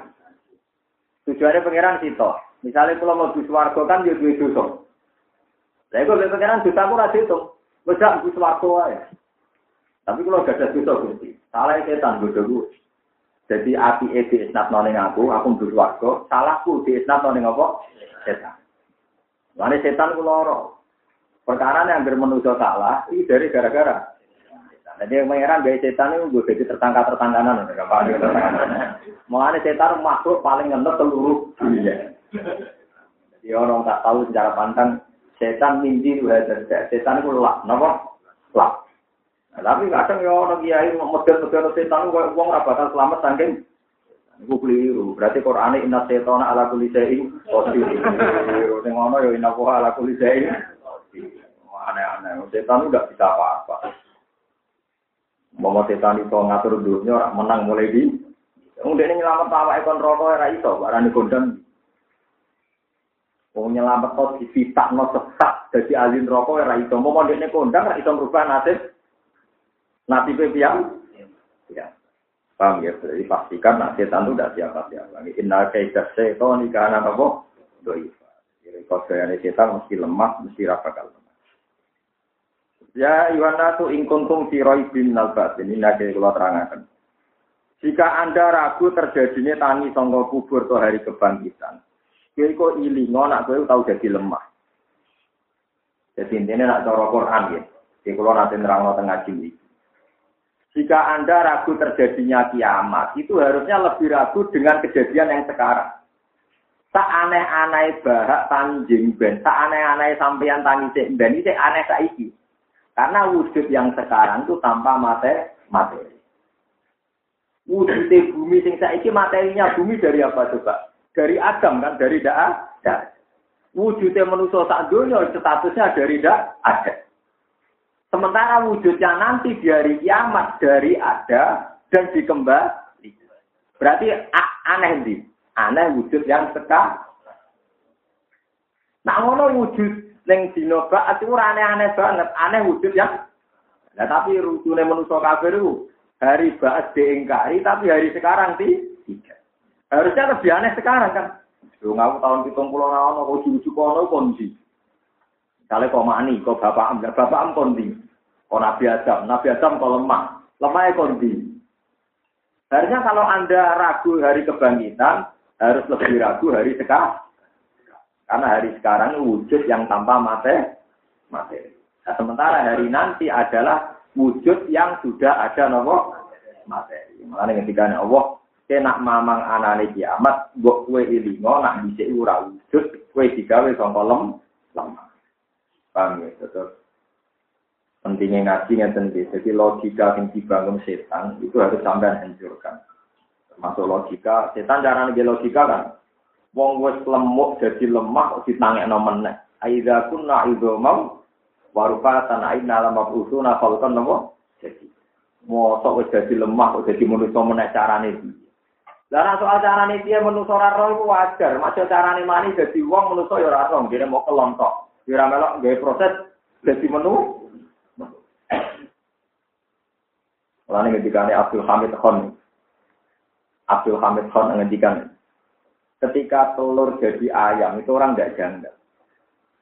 Tujuannya pangeran sito. Misalnya kalau mau di swarga kan dia duwe dosa. Lah iku pangeran dosa ku ra diitung. Wes gak Gus wae. Tapi kalau gak ada dosa Gusti, salah setan gue. Jadi api di isnat noning aku, aku mbus warga, salahku di isnat noning apa? Setan. Lalu setan ku loro. Perkara yang bermenuso salah, ini dari gara-gara. Jadi yang mengeran gaya setan itu gue jadi tertangka-tertangkanan. Mengenai setan makhluk paling ngentot seluruh dunia. Jadi orang tak tahu secara pantang setan mimpi itu setan itu lak, napa? Lak. Nah, tapi kadang ya orang kiai model-model setan itu uang bakal selamat saking Iku keliru. Berarti Quran inna setona ala kulli syai'in qadir. Sing ngono ya inna ala kulli syai'in aneh-aneh. Setan itu tidak bisa apa-apa. Mau setan itu ngatur dunia orang menang mulai di. Kemudian ini nyelamat awak ekon rokok era iso, barani kondang. Wong nyelamat kok dipitak no sesat jadi alin rokok ora iso mau ndekne kondang ora iso merubah nasib nasib piang ya paham ya? Jadi pastikan nah setan itu tidak siapa siapa inna kaidah setan karena apa doi jadi saya setan mesti lemah mesti rapakal lemah. Ya Iwana tu ingkuntung siroi bin nalbat ini nanti kalau terangkan. Jika anda ragu terjadinya tangi songkok kubur atau hari kebangkitan Kowe kok ilingo nak kowe tau jadi lemah. Jadi intinya nak cara Quran ya. Di kalau nanti nerang tengah ini. Jika Anda ragu terjadinya kiamat, itu harusnya lebih ragu dengan kejadian yang sekarang. Tak aneh-aneh bahak tanjing ben, tak aneh-aneh sampeyan tangi sik ben, ini aneh saiki. Karena wujud yang sekarang itu tanpa materi. materi. Wujud bumi sing saiki materinya bumi dari apa coba? dari Adam kan, dari tidak ada. Wujudnya manusia tak dunia, statusnya dari tidak ada. Sementara wujudnya nanti di hari kiamat dari ada dan dikembali. Berarti aneh nih, aneh wujud yang sekarang. Nah, ngono wujud neng dino itu aneh-aneh banget, aneh wujud yang Nah, tapi rutune manusia kafir itu hari ba'at diingkari, tapi hari sekarang tidak. Harusnya lebih aneh sekarang kan. Lu ngaku tahun pitung pulau nawan, kau cucu kono kondi. Misalnya kau mani, kau bapak am, bapak am kondi. Kau nabi adam, nabi adam kau lemah, lemahnya kondi. Harusnya kalau anda ragu hari kebangkitan, harus lebih ragu hari sekarang. Karena hari sekarang wujud yang tanpa materi. materi. Nah, sementara hari nanti adalah wujud yang sudah ada nomor materi. Makanya ketika Allah nak mamang anane kiamat, mbok kowe ilingo nak dhisik ora wujud, kowe digawe sangka lem lemah. Paham ya, terus pentingnya ngaji ngeten. Jadi logika yang dibangun setan itu harus sampai hancurkan. Termasuk logika, setan cara nih logika kan. Wong wis lemuk jadi lemah ditangekno meneh. Aidza kunna idzamam warufatan aina lam mabusuna falkan nopo. Jadi mosok wis jadi lemah kok jadi manusa meneh carane iki. Lah soal carane dia manusa ora roh iku wajar. Maksud carane mani dadi wong manusa ya roh, dene mau kelontok. Ora melok proses dadi menu. Lalu ketika Abdul Hamid Khan, Abdul Hamid Khan ngendikan, ketika telur jadi ayam itu orang nggak janggal.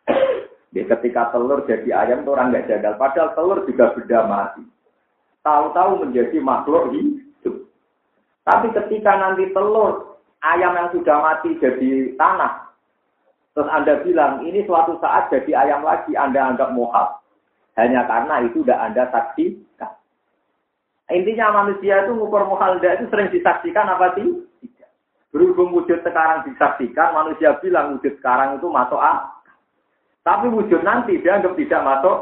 Di ketika telur jadi ayam itu orang nggak janggal. Padahal telur juga beda mati. Tahu-tahu menjadi makhluk hidup. Tapi ketika nanti telur ayam yang sudah mati jadi tanah, terus Anda bilang ini suatu saat jadi ayam lagi, Anda anggap mohal. Hanya karena itu tidak Anda saksikan. Intinya manusia itu ngukur muhalda itu sering disaksikan apa sih? Berhubung wujud sekarang disaksikan, manusia bilang wujud sekarang itu masuk A. Tapi wujud nanti dianggap tidak masuk.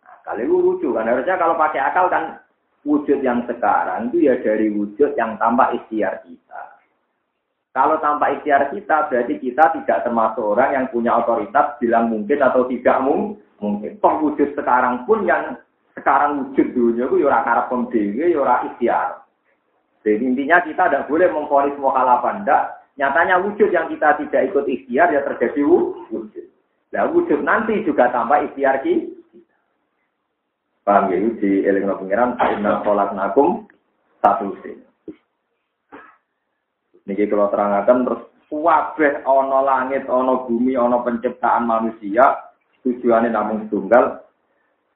Nah, kali itu lucu kan. Harusnya kalau pakai akal kan wujud yang sekarang itu ya dari wujud yang tanpa ikhtiar kita. Kalau tanpa ikhtiar kita, berarti kita tidak termasuk orang yang punya otoritas bilang mungkin atau tidak mungkin. Toh wujud sekarang pun yang sekarang wujud dunia itu yura ya karep pemdewi, yura ya ikhtiar. Jadi intinya kita tidak boleh memfonis mukhalafa ndak. Nyatanya wujud yang kita tidak ikut ikhtiar ya terjadi wujud. Nah wujud nanti juga tanpa ikhtiar kita. Paham ya? Di elingno pengiran, inna sholat nakum satu sin. Niki kalau terangkan terus wabeh ono langit, ono bumi, ono penciptaan manusia, tujuannya namun tunggal,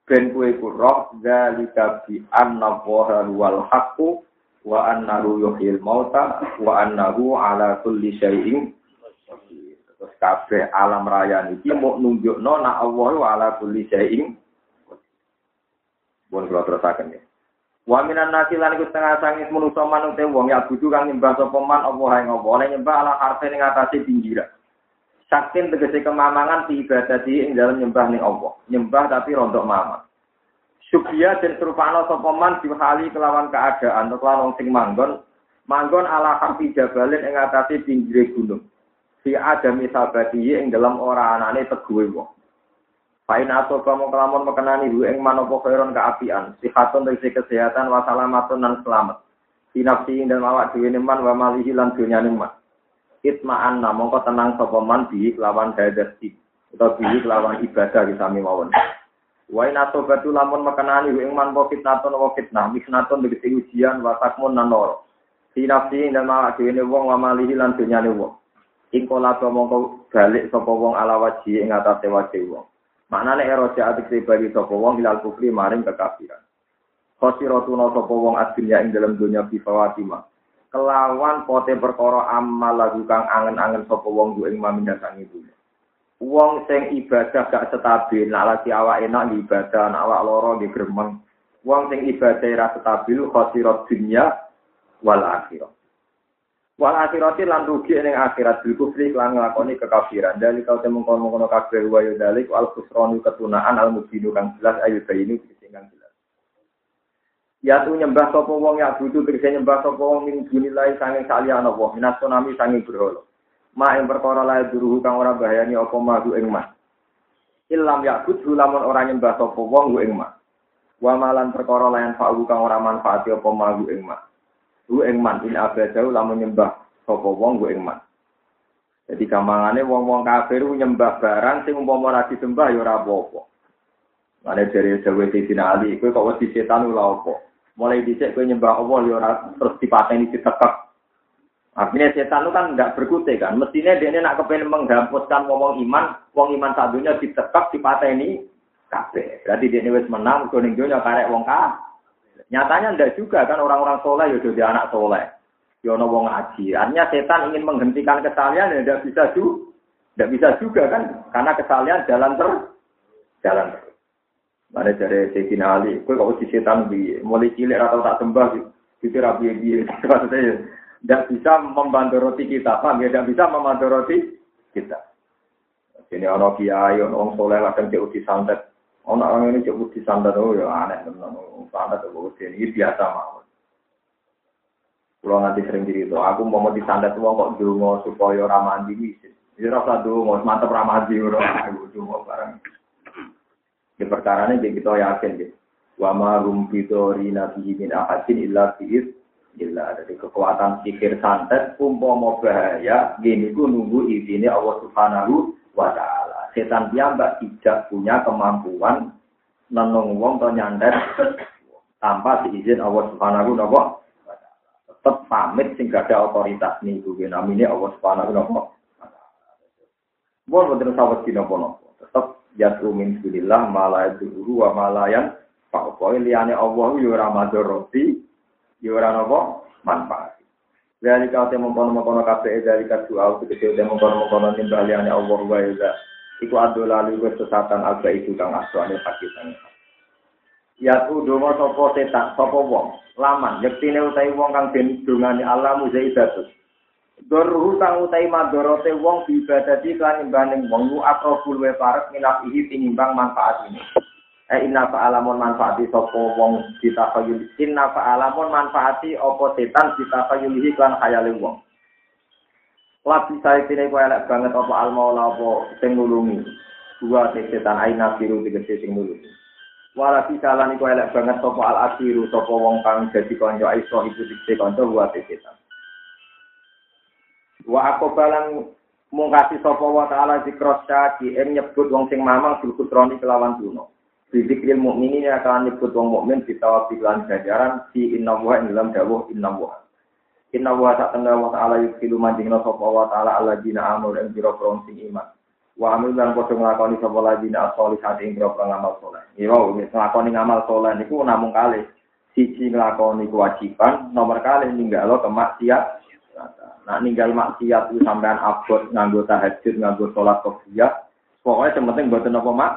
ben kue roh zalika bi anna wal haqqu wa annahu yuhyil mauta wa annahu ala kulli syai'in terus kabeh alam raya niki mau nunjukno nak Allah ala kulli syai'in Bon kula terusaken ya. Wa minan nasi lan iku setengah sangit manusa manut wong ya butuh kang nyembah sapa man apa yang apa oleh nyembah ala harfe ning atase pinggiran. Saktin tegese kemamangan di ibadah di ing dalam nyembah ning Allah. Nyembah tapi rontok mama. Subya dan serupana sopoman dihali kelawan keadaan kelawan sing manggon manggon ala harfi jabalin ing atase pinggire gunung. Si ada misal badi ing dalam ora anane teguwe wong. Pain atau kamu kelamun mekenani hu ing manopo khairon keapian. Sihatun dari kesehatan wasalamatun dan selamat. Sinapsi ing dalam awak dhewe man wa malihi lan dunyane man. Itma'an mongko tenang sapa man bi lawan hadasi utawa bi lawan ibadah di sami mawon. Wa in atobatu lamun makanani ing man wa fitnatun wa fitnah misnatun begiti ujian wa takmun nan loro. Fi nafsi dan ma dhewe wong wa malihi lan dunyane wong. Ing kala balik sapa wong ala waji ing atase wajih wong. Maknane eroja atik bagi sapa wong ilal kufri maring kekafiran. Khosiratuna sapa wong adunya ing dalam dunya bi fawatima kelawan pote perkara amal lagu kang angen-angen sapa wong ku ing mamindasang itu. Wong sing ibadah gak stabil, nak lagi awak enak ibadah, nak awak loro di gremeng. Wong sing ibadah ra stabil khosirat dunya wal akhirat. Wal akhirat lan rugi ning akhirat bil kufri lan nglakoni kekafiran. Dari kau temu kono-kono kabeh wa yudalik al khusranu ketunaan al mubinu kang jelas ayu bayinu sing kang Ya tu nyembah sapa wong ya butuh tegese nyembah sapa wong ning dunilai sanging saliyane Allah minas tsunami sanging berhala. Ma ing perkara lae duruhu kang ora bahayani apa madu ing mas. Ilam yakut lamun ora nyembah sapa wong ing mas. Wa malan perkara lain fa'u kang ora manfaati apa madu ing mas. Hu ing man in abadau lamun nyembah sapa wong ing mas. Jadi kamangane wong-wong kafir nyembah barang sing umpama ora disembah ya ora apa-apa. Mane dari Jawa Sayyidina Ali, kowe kok wedi setan ora apa? Mulai dicek gue nyembah Allah ya terus dipateni ditekek. Artinya setan itu kan nggak berkutik kan. Mestinya dia nak kepengen menghapuskan ngomong iman, wong iman satunya ditekek dipateni kabeh. Berarti dia ini menang, kuning dunia karek wong ka. Nyatanya ndak juga kan orang-orang soleh ya jadi anak soleh. Ya wong ngaji. Artinya setan ingin menghentikan kesalahan ya tidak bisa juga. Tidak bisa juga kan, karena kesalahan jalan ter, jalan terus. Mana dari Sayyidina Ali, kue kok si setan bi, mulai cilik atau tak sembah, gitu rapi bi, maksudnya tidak bisa membantu roti kita, paham ya? Tidak bisa membantu roti kita. Ini ono kiai, ono orang soleh, kadang jauh santet, Ono orang ini cukup disandat oh ya aneh teman. Sandat itu ini biasa mawon. Kalau nanti sering diri itu, aku mau mau disandat uang kok dulu supaya ramah di bisa. Jadi rasa dulu mantep ramah di orang aku dulu barang. Di perkara ini kita yakin gitu. Wa ma rum fitori nabi min ahadin illa fi'id illa dari kekuatan pikir santet umpama bahaya gini ku nunggu izini Allah Subhanahu wa taala. Setan piyambak tidak punya kemampuan nenung wong to nyandet tanpa diizin Allah Subhanahu wa taala. Tetap pamit sing gak ada otoritas gue namanya Allah Subhanahu wa taala. Bukan betul sahabat kino pono. Tetap jatuh min bilillah malah dulu wa malayan Pokoke liyane Allah yo ora madharati, yo ora napa manfaat. Dari kau temu kono kono kafe dari kau doa tegese temu kono kono nimbal liyane Allah wa ya. Iku ado lalu wis sesatan alba itu kang aswane pakitan. Ya tu donga sapa setan sapa wong laman yektine utahe wong kang den dongane Allah muzaidatun. Dorhu kang utahe madharate wong diibadati kan imbaning wong lu akrobul we parek minap ihi tinimbang manfaat ini. Eh inna fa'alamun manfaati sopo wong ditafayul. Inna fa'alamun manfaati opo setan ditafayulihi klan khayali wong. Labi saya kini kau elek banget opo al maula opo sing nulungi. Dua setan aina biru tegese sing nulungi. Wala bisalan iku elek banget sopo al asiru sopo wong kang jadi konco aiso ibu dikse konco dua setan. Wa aku balang mungkasi sopo wa ta'ala zikros syaki em nyebut wong sing mamang berkutroni kelawan duno. Bidikril mukminin yang akan nyebut wong mukmin di tawafilan jajaran si inna wa dalam dawuh inna wa. Inna wa tak tengah wa ta'ala yukilu manjingna sopa wa ta'ala ala jina amur yang biro sing iman. Wa amil ngelakoni sopa la jina asoli hati yang biro ngamal soleh. Iya, ngelakoni ngamal soleh niku namun kali. Siji ngelakoni kewajiban, nomor kali ninggalo kemaksiat. Nah ninggal maksiat itu sampean abot nganggo tahajud, nganggo sholat kofiyah. Pokoknya penting buat apa mak?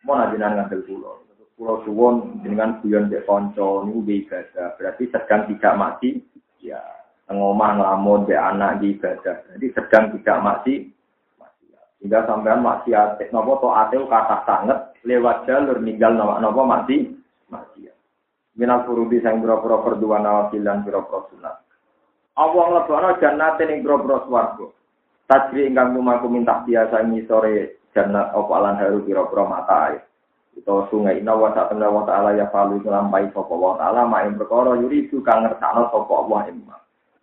mau najinan ngambil pulau. Pulau suwon dengan guyon dek konco ini ibadah. Berarti sedang tidak mati. Ya ngomong ngelamun dek anak di ibadah. Jadi sedang tidak mati. Hingga sampean maksiat, nopo to ateu kata sangat lewat jalur ninggal nopo nopo mati maksiat. Minal furudi sang dan boro-boro sunat. Allah nglebono jannate ning boro-boro swarga. Tajri ingkang lumaku minta biasa sore jannat apa alan haru kira-kira mata air. Itu sungai ina wa sa wa ta'ala ya falu ngelampai sapa wa ta'ala ma ing perkara yuri kang ngertakno sapa Allah imma.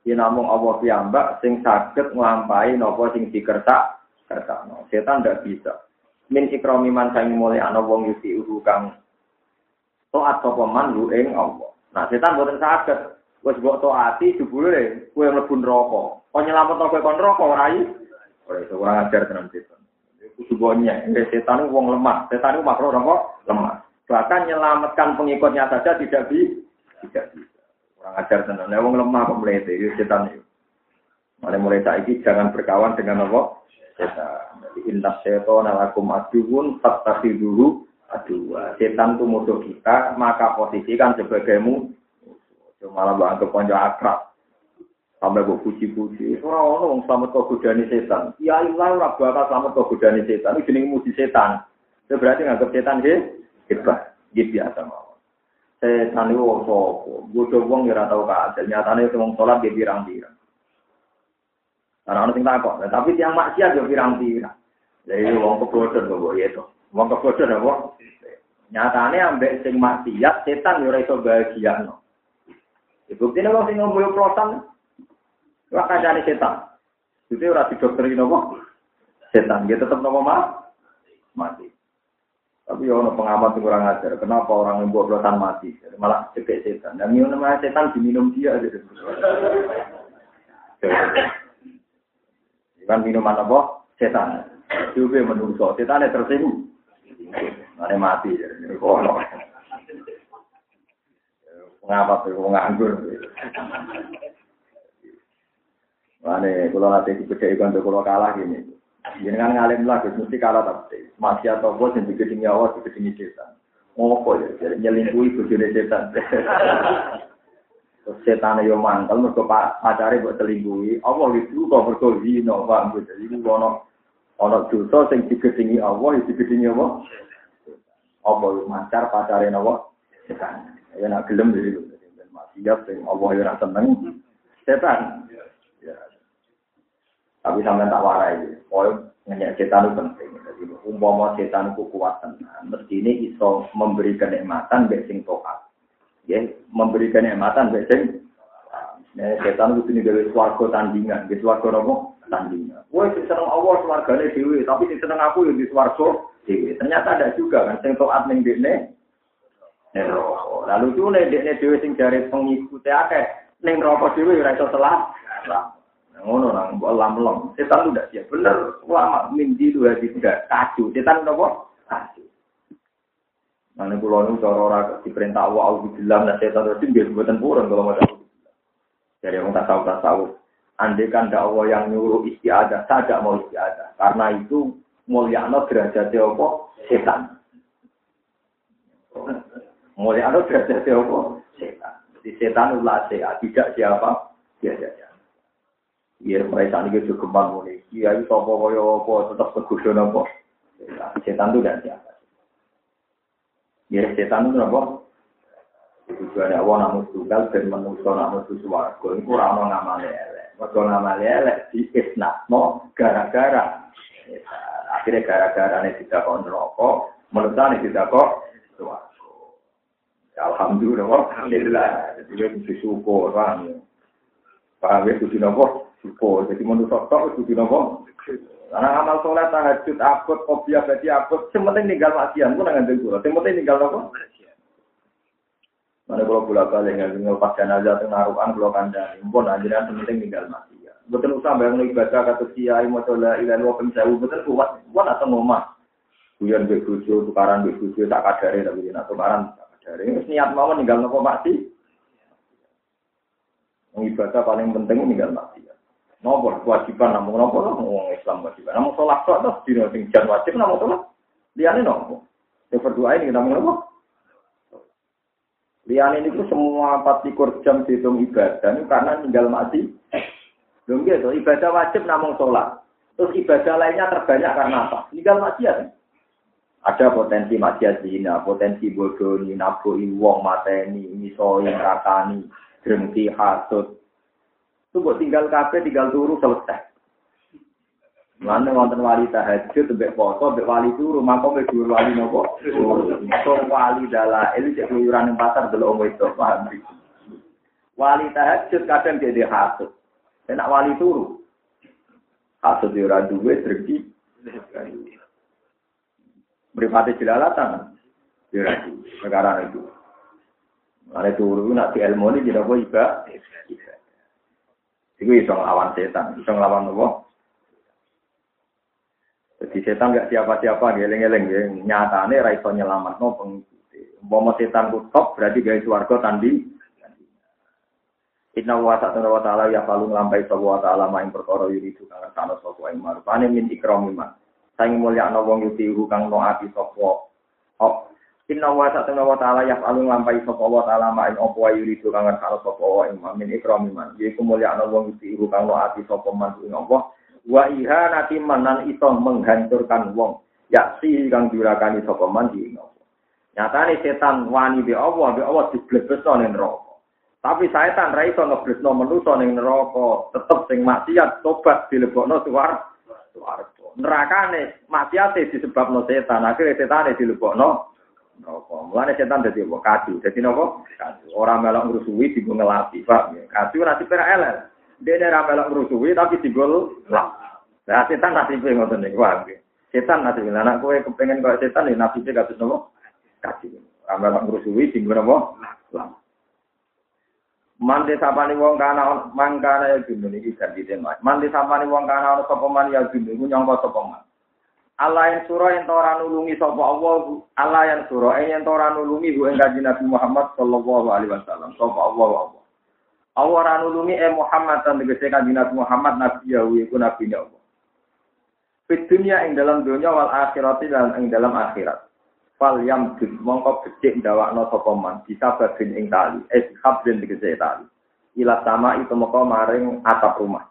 Yen namung Allah piyambak sing saged nglampahi napa sing dikertak kertakno. Setan ndak bisa. Min ikrami man sang mulai ana wong yusi uhu kang taat sapa man lu ing Allah. Nah, setan boten saged. Wis mbok taati jebule kowe mlebu neraka. Kok nyelametno kowe kon neraka ora iki? Ora iso ora ajar tenan setan kudu bonyek. Setan wong lemah. Setan itu makhluk apa? Lemah. Bahkan menyelamatkan pengikutnya saja tidak bisa. Tidak bisa. Orang ajar tenan. Nah, wong lemah kok melete. Itu setan itu. Mulai mulai saiki jangan berkawan dengan apa? Setan. Jadi inna setan alakum aduun dulu aduh. Setan itu musuh kita, maka posisikan sebagai Malah bangga konco akrab. sampai gue puji-puji. Orang orang selamat kau godani setan. Ya Allah, ora bakal selamat kau godani setan. Ini jenis muji setan. Itu berarti nganggap setan he hebat. Gitu biasa mau. Setan itu wong sopo. Gue coba ngira tahu kasil. Nyatanya itu wong sholat dia birang-birang. Karena orang tinggal kok. Tapi tiang maksiat dia birang-birang. Jadi wong kebodohan kok itu. Wong kebodohan apa? Nyatanya ambek sing maksiat setan yo ora iso bahagia. Ibu ini wong sing ngomong prosan. Wah kancane setan. Itu ora didokterin nopo? Setan. Dia tetap nopo mah? Mati. Tapi ya pengamat yang kurang ajar. Kenapa orang yang buat belotan mati? Malah cekek setan. Dan minum namanya setan diminum dia. Gitu. Kan minuman apa? Setan. Juga menungso. Setan yang tersinggung. Ada mati. Kono. Pengamat itu nganggur. Mane kalau nanti dibedai kantor kalau kalah gini. Ini kan ngalim lah, mesti kalah tapi masih atau bos yang digeding nyawa, digeding setan. Ngopo ya, jadi nyelingkuhi bujune setan. Terus setan yo mantel, mereka pacare buat selingkuhi. Allah itu kok mereka zino, bang. Jadi ini ono ono dosa yang digedingi Allah, yang digedingi Allah. apa macar pacare napa setan. Ya nak gelem dhewe maksiat sing Allah ya seneng setan. Ya. Tapi sampean tak warai, poin ngenyek setan itu penting. Jadi umpama setan itu kuat tenan, mesti ini iso memberi kenikmatan mbek sing toat. Ya, memberi kenikmatan mbek sing Nah, setan itu ini dari suarga tandingan, di suarga nopo tandingan. Wah, si seneng Allah suarganya dewi, tapi si seneng aku yang di suarga dewi. Ternyata ada juga kan, sing toat ning. Lalu itu nih dekne dewi sing dari pengikuti akeh, ning rokok dewi ora iso telah. Ngono nang mbok lam-lom. Setan udah siap bener. Ulama mimpi itu hadi tidak kacau. Setan nopo kacau. Mana pulau ini cara orang diperintah Allah, Allah bilang, nah setan itu dia buatan purun kalau mau dari orang tak tahu tak tahu. Andai kan Allah yang nyuruh istiadah, tidak mau istiadah. Karena itu mulia no derajat apa? Setan. Mulia no derajat apa? Setan. Jadi setan ulah sehat, tidak siapa? Dia saja. Iya, mereka ini juga kembang mulai. Iya, itu apa kaya apa, tetap berkusun apa. Setan itu tidak siapa. Ya, setan itu apa? Tujuan Allah namun tunggal dan manusia namun suwargo. Ini kurang mau ngamal elek. Mereka ngamal elek di isnatno gara-gara. Akhirnya gara-gara ini tidak kok neraka. Menurut saya tidak kok suwargo. Alhamdulillah. Alhamdulillah. Jadi dia mesti syukur. Paham ya? Paham ya? Kudu nopo? Syukur. Jadi manusia tok kudu nopo? Karena amal sholat, tahajud, abot, kopiah, berarti abot. Sementing tinggal maksiat. Pun nggak ada Sementing tinggal nopo? Mana kalau bolak balik nggak tinggal pas jenazah itu naruhan kalau kandang, pun aja penting tinggal mati ya. Betul usah bayang ibadah kata kiai mau coba ilan wa penjauh betul kuat kuat atau ngomah. Kuyan bebujo tukaran bebujo tak kadare tapi tidak tukaran Terus niat mau tinggal nopo mati. Ibadah paling penting tinggal mati. Nopo kewajiban namun nopo lah ngomong Islam kewajiban. Namun sholat sholat tuh di sing jan wajib namun sholat. Liane nopo. Yang berdoa ini kita nopo. Lian ini tuh semua empat likur jam dihitung ibadah ini karena tinggal mati. Belum gitu, ibadah wajib namun sholat. Terus ibadah lainnya terbanyak karena apa? Tinggal mati ya. Ada potensi maksiat zina, potensi bodoh, nabu wong mateni, misoi, rakani, drengki, hasut. Itu buat tinggal kafe, tinggal turu selesai. Mana wonten wali tahajud, mbek foto, mbek wali turu, maka mbek dua wali nopo. So wali ini cek keluyuran yang pasar dulu om itu, paham Wali tahajud kadang jadi hasut. Enak wali turu. Hasut di orang duwe, tergi. Beripati jelalatan. Di negara itu. Mana turu, nak di ilmu ini tidak boleh ibadah. Itu bisa ngelawan setan, bisa ngelawan nopo. Jadi setan gak siapa-siapa, geleng-geleng ya. Nyatane raiso nyelamat no pengikuti. Umpama setan top berarti guys warga tandi. Inna wa ta'ala wa ta'ala ya palu nglampahi sapa wa ta'ala maing perkara yuri itu kang sana sapa ing marupane min ikramiman. Saing mulya ana wong yuti kang no ati sapa. Oh. Inna wa ta'ala wa ta'ala palu nglampahi sapa wa ta'ala maing apa wa yuri itu kang sana sapa wa ing min ikramiman. Yaiku ana wong yuti kang no ati sapa man ing apa wa iha nanti manan iso menghancurkan wong ya si kang diurakani sapa man di nyatane setan wani be Allah be Allah diblebesno ning neraka tapi setan ra iso ngeblesno manusa ning neraka tetep sing maksiat tobat dilebokno suwar swarga nerakane maksiate disebabno setan akhirnya setane dilebokno neraka mulane setan dadi apa kadu dadi napa kadu ora melok ngrusuhi digo ngelapi pak kadu nanti pera elek dia ra melok ngrusuhi tapi digol lah. Nah, setan nasibe ngoten niku wae. Setan nasibe anak kowe kepengen kaya setan ya nasibe kados nopo? Kaji. Ra melok ngrusuhi digol napa? Lah. Mandi sapani wong kana mangkana ya gunung iki ganti tema. Mandi sapani wong kana ana sapa man ya gunung nyangka sapa man. Allah yang surah yang tora nulungi sapa Allah, Allah yang surah yang tora nulungi gue enggak Nabi Muhammad sallallahu alaihi wasallam. Sapa Allah Allah. Allah ora eh Muhammad dan tegese kanjeng Nabi Muhammad nabi ya iku nabi Allah. Fit dunia ing dalam dunia wal akhirat dan ing dalam akhirat. Fal yam dud mongko becik ndawakno sapa man bisa babin ing tali, eh habrin tegese tali. Ila sama itu moko maring atap rumah.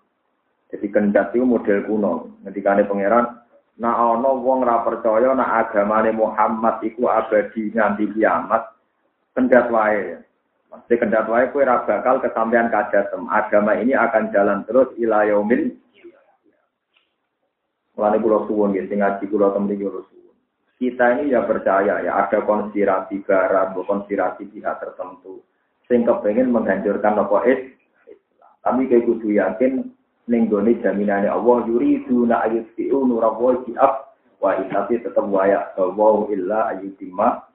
Jadi kendat itu model kuno. Ketika pangeran Nah ana wong ra percaya nak agamane Muhammad iku abadi nganti kiamat, kendat wae. Mesti kendat wae kowe ra bakal kesampaian kajatem. Agama ini akan jalan terus ila yaumil Mulane kula suwun nggih sing ngaji kula temen suwun. Kita ini ya percaya ya ada konspirasi barat, konspirasi pihak tertentu sing kepengen menghancurkan apa Islam. Tapi kayak kudu yakin ning gone jaminane Allah yuridu na ayutfi'u nurallahi bi af wa tapi tetap waya wa illa ayutimma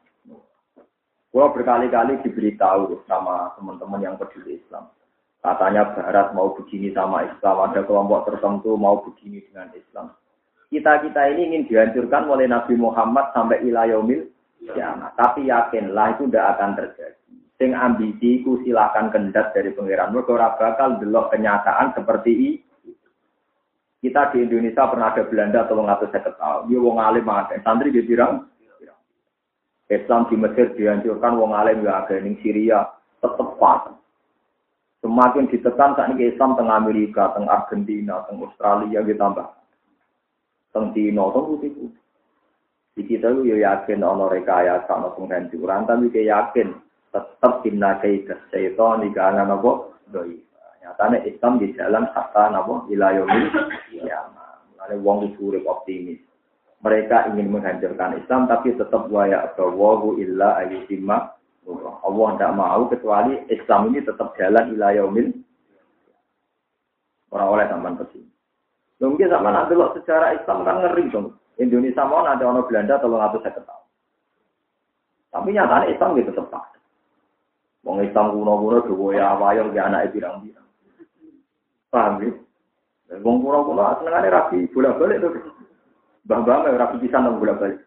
Gua berkali-kali diberitahu sama teman-teman yang peduli Islam. Katanya Barat mau begini sama Islam, ada kelompok tertentu mau begini dengan Islam. Kita-kita ini ingin dihancurkan oleh Nabi Muhammad sampai ilayomil ya, tapi yakinlah itu tidak akan terjadi. Sing ambisi ku silahkan kendat dari pangeran. Mereka bakal delok kenyataan seperti ini kita di Indonesia pernah ada Belanda tolong ngatur saya ketahui. Dia wong alim ada. Santri dia bilang, Islam di Mesir dihancurkan wong alim ya ada. Ini Syria tetap pas. Semakin ditekan saat ini Islam tengah Amerika, tengah Argentina, tengah Australia ditambah. Tengah Cina, tengah putih Di kita itu ya yakin ono rekayasa, ono penghancuran, tapi kita yakin tetap inna kaidah syaitan di kanan apa doi. Nyatanya Islam di jalan hatta nabo ilayomil kiamat. Ada wong itu optimis. Mereka ingin menghancurkan Islam tapi tetap waya bawahu illa ayyutimma Allah tidak mau kecuali Islam ini tetap jalan ilayomil orang oleh zaman ke sini. Mungkin sama nanti lo secara Islam kan ngeri dong. Indonesia mau nanti orang Belanda tolong atau saya ketahui. Tapi nyatanya Islam gitu tetap Wong Islam kuno-kuno dua ya wayang di anak pirang-pirang. Paham ya? Wong kuno-kuno senengane rapi bolak-balik to. Mbah-mbah rapi pisan nang bolak-balik.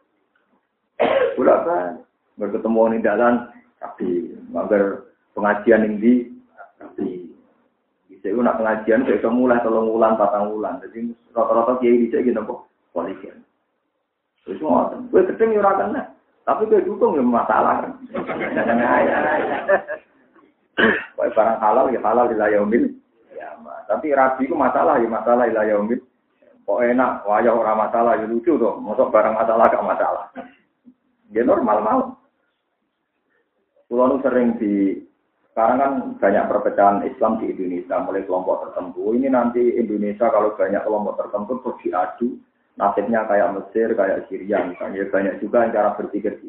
Bolak-balik. Berketemu ning dalan tapi mager pengajian ning di tapi bisa nak pengajian bisa mulai tolong ulang patang ulang jadi rata-rata kiai bisa gitu kok polisi terus ngoten gue ketemu ora tapi gue dukung ya masalah kan barang halal ya halal di layomil tapi rabi itu masalah ya masalah ilah yaumil. Kok enak, wajah orang masalah ya lucu tuh. Masuk barang masalah gak masalah. Ya normal mau. Pulau sering di sekarang kan banyak perpecahan Islam di Indonesia mulai kelompok tertentu. Ini nanti Indonesia kalau banyak kelompok tertentu terus diadu nasibnya kayak Mesir, kayak Syria misalnya. Banyak juga yang cara berpikir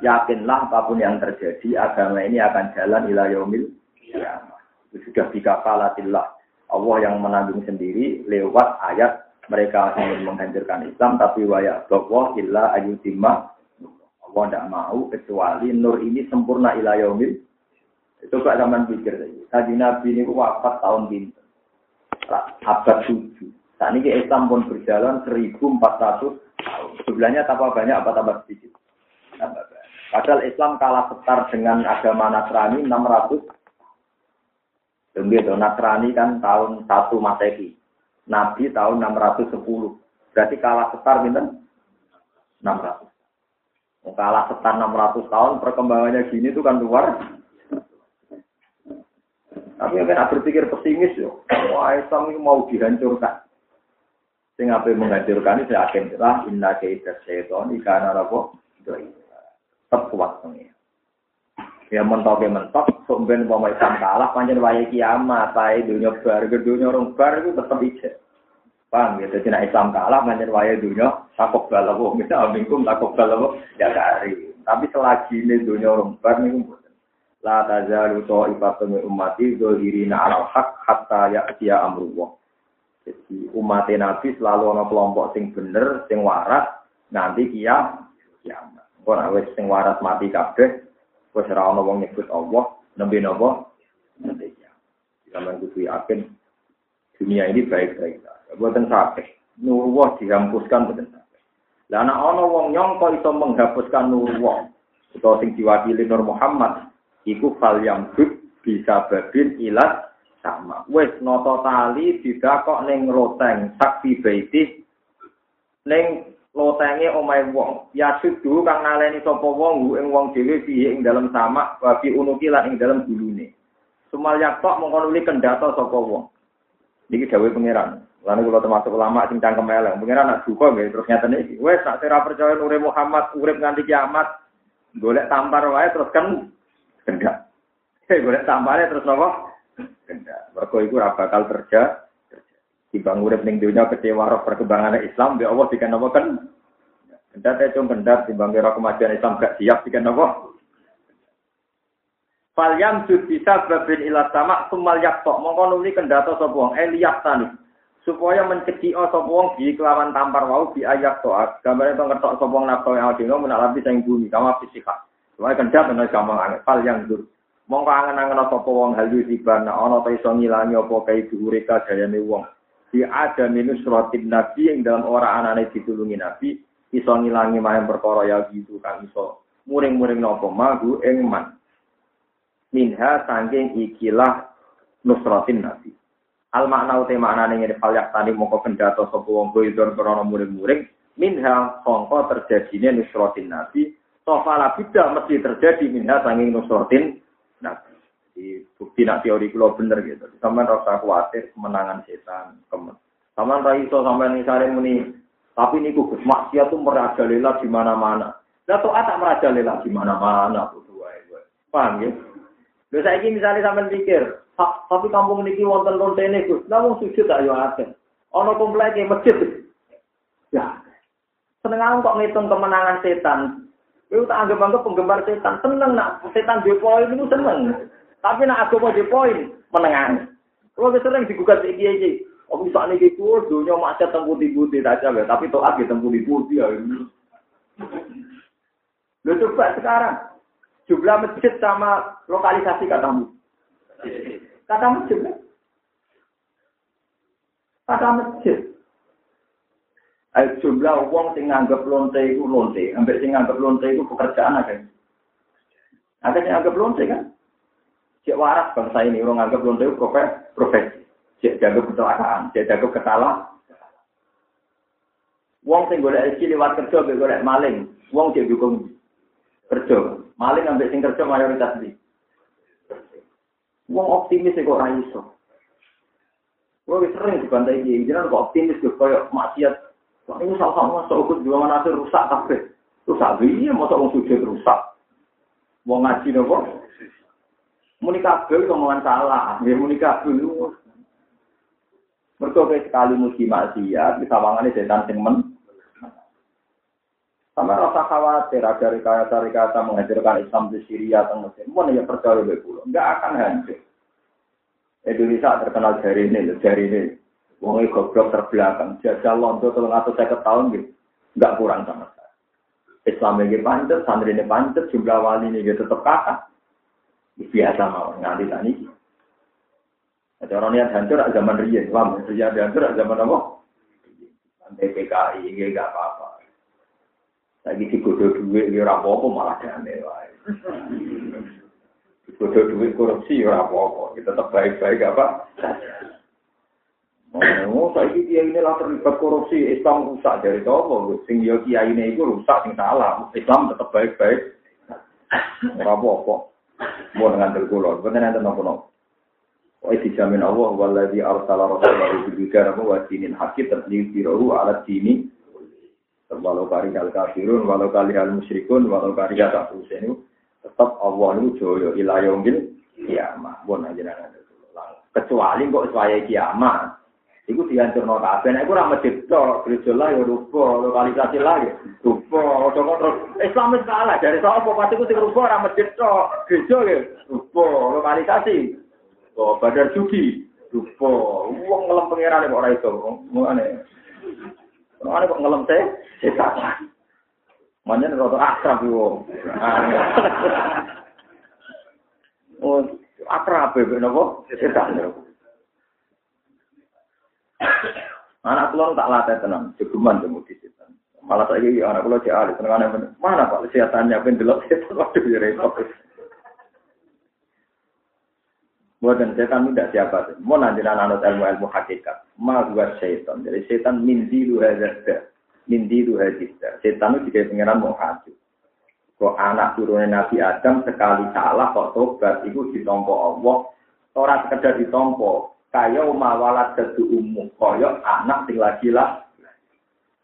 Yakinlah apa pun yang terjadi, agama ini akan jalan ila yaumil ya. Itu sudah bikafalatillah. Allah yang menanggung sendiri lewat ayat mereka ingin menghancurkan Islam tapi waya bahwa illa ayutimma Allah tidak mau kecuali nur ini sempurna ila kok zaman pikir tadi Nabi ini wafat tahun pinter abad tujuh saat ini Islam pun berjalan 1400 tahun sebelahnya tambah banyak apa tambah sedikit padahal Islam kalah setar dengan agama Nasrani 600 Begitu, Nasrani kan tahun 1 Masehi. Nabi tahun 610. Berarti kalah setar binten? 600. Kalah setar 600 tahun, perkembangannya gini itu kan luar. Tapi kan berpikir pesimis yo. Wah, Islam ini mau dihancurkan. Sing apa menghancurkan itu akan lah inna kaidah syaitan ikana rabbah tetap kuat pengen. Ya mentok ya mentok, sumben mau Islam kalah, panjang waya kiamat, pakai dunia bar, dunia orang bar itu tetap ijek. Paham ya, jadi Islam kalah, panjang waya dunia, takut balawo, misal mingkum takut balawo, ya kari. Tapi selagi ini dunia orang bar, ini La tazalu ta'ifatu min ummati dzahirina 'alal haq hatta ya'tiya amrullah. Jadi umat Nabi selalu ana kelompok sing bener, sing waras, nanti kiam kiamat. Kok wis sing waras mati kabeh, Wes ora ana wong nyebut Allah, nembe napa? Nembe ya. Sampeyan kudu yakin dunia ini baik-baik saja. Buatan sakit. Nurullah dihapuskan buatan sakit. Lah anak ana wong nyongko iso menghapuskan nurullah. Utawa sing diwakili Nur Muhammad iku fal yang bisa babin ilat sama. Wes noto tali didakok ning roteng saksi baiti ning lotenge omahe wong. Ya sudu kang naleni sapa wong ing wong dhewe piye ing dalam sama wabi unuki lan ing dalam gulune. Sumal yaktok mongko nuli kendata sapa wong. Niki dawuh pangeran. Lalu kalau termasuk ulama sing cangkem elek, mungkin anak duka nggih terus ngeten iki. Wes nak sira percaya nure Muhammad urip nganti kiamat, golek tampar wae terus kan gendak. Eh golek tampare terus napa? Gendak. Mergo iku ora bakal kerja. Timbang urip ning dunya kecewa roh perkembangan Islam, ya Allah dikan napa kan? Gendak itu gendak timbang kira kemajuan Islam gak siap dikan napa? Falyam jud bisa babin ila sama sumal yaktok. Mongko nuli kendata sapa wong eliyak tani. Supaya mencegi sapa wong di kelawan tampar wau di ayat toat. Gambar itu ngetok sapa wong nafsu yang dino menak sing bumi kama fisika. Supaya kendat menawa gampang anget. Fal yang dur. Mongko angen-angen sapa wong hal yusibana ana ta iso ngilangi apa kae dhuwure kajayane wong. Di ada minus rotin nabi yang dalam orang anane ditulungi nabi iso ngilangi mahem perkara ya gitu kan iso muring-muring nopo magu ing man minha sangking ikilah nusratin nabi. Al makna uti makna ning ngene falyak tani mongko kendhato sapa wong boydon krana muring-muring minha sangka terjadine nusratin nabi sofala bida mesti terjadi minha sangking nusratin nabi. Di bukti nak teori kula bener gitu. Sampeyan rasa khawatir kemenangan setan, kemen. Sampeyan ra iso sampeyan misale muni tapi niku maksiat tuh merajalela di mana-mana. Lah taat tak merajalela di mana-mana. Paham ya? Lha saiki misale sampean pikir, tapi kampung niki wonten lontene Gus. Lah wong sujud tak yo akeh. Ana kompleke masjid. Ya. Seneng kok ngitung kemenangan setan. Kowe tak anggap-anggap penggemar setan, seneng nak setan di poin itu seneng. Tapi nak agama di poin, menengan. Kalau sering digugat iki iki, Oh bisa nih gitu, dunia macet tempuh di putih saja, tapi toh lagi tempuh di putih ya. Lu coba sekarang, Jumlah masjid sama lokalisasi katamu. Kata masjid. Kata masjid. Ayo jumlah uang sing nganggep lonte itu lonte, hampir sing nganggep lonte itu pekerjaan ada. Ada yang nganggep lonte kan? Cek waras bangsa ini orang nganggep lonte itu profesi. Cek jaga kecelakaan, cek jaga kesalahan. Wong sing golek rezeki lewat kerja, golek maling. Wong cek dukung kerja. Maling ambil sing kerja mayoritas di. Wong optimis kok ora iso. Wong sering dibantai iki, jenengan kok optimis kok koyo maksiat. Kok ini salah sama sok juga mana rusak kabeh. Rusak piye mosok wong sujud rusak. Wong ngaji nopo? Muni kabeh omongan salah, ya muni kabeh lu. Mergo sekali muji maksiat, disawangane setan sing men sama rasa khawatir ada rekayasa-rekayasa menghancurkan Islam di Syria atau Mesir. Mana yang percaya lebih pulau? Enggak akan hancur. Indonesia terkenal jari ini, jari ini. Wong goblok terbelakang. Jajah Londo tolong atau saya tahun gitu. Enggak kurang sama sekali. Islam ini pancet, santri ini pancet, jumlah wali ini tetap kakak. Biasa mau nganti tani. Ada orang yang hancur zaman Rian, paham? Rian hancur zaman apa? PKI, ini enggak apa-apa. Lagi digodoh duit, ya apa-apa malah damai wae. Digodoh duit korupsi, ya apa-apa. Kita tetap baik-baik apa? Oh, saya kiai ini lah terlibat korupsi, Islam rusak dari itu. Sing yo kiai ini itu rusak, sing salah. Islam tetap baik-baik. Ora apa-apa. Mau dengan terkulon, bener nanti nopo-nopo. Wa dijamin Allah waladhi arsala rasulahu bil hidayah wa dinil haqqi tadliru ala dini walau kari hal kafirun, walau kali hal musyrikun, walau kari hal kafirun tetap Allah itu joyo ilayomil kiamah. Bon aja Kecuali kok suaya kiamah. Iku dihancur no kabeh. Nek ora masjid tok, gereja lah ya rupa, lokalisasi lah ya rupa. Terus Islam wis kalah dari sapa pasti ku sing rupa ora masjid tok, gereja ya rupa, lokalisasi. Oh, badar judi rupa. Wong ngelem pangeran kok ora iso. Ngene. Ana kok ngelem teh setan. Manjen rada akrab yo. Oh, akrab e napa? Setan. Anak kula tak latih tenang, jegeman temu di setan. Malah saiki anak kula ahli tenang mana Pak setannya ben delok setan waduh ya repot. Buatan setan tidak siapa sih. Mau nanti anut ilmu ilmu hakikat. Ma buat setan. Jadi setan mimpi lu hadar. Mimpi lu hadar. Setan itu juga pengiran mau haji. Kok anak turunnya Nabi Adam sekali salah kok tobat itu ditompo Allah. Orang sekedar ditompo. Kaya mawalat dadu umum. Kaya anak sing lagi lah.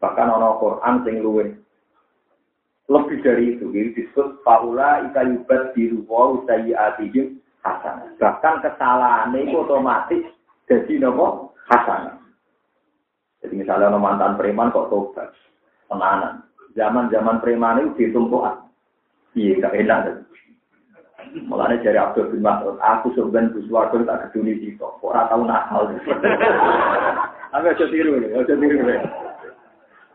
Bahkan ana Quran sing luwe lebih dari itu ini disebut faula ika yubat biru wa sayyiatihim hasanah. Bahkan kesalahan itu otomatis jadi nopo? Hasanah. Jadi misalnya ono mantan preman kok tobat? Tenanan zaman-zaman preman itu ditumpuk iya gak enak Mulane dari Abdul bin Mas'ud, aku sebenarnya Gus Wardo tak keduli itu, ora tau nakal. Tapi aja tiru, aja tiru.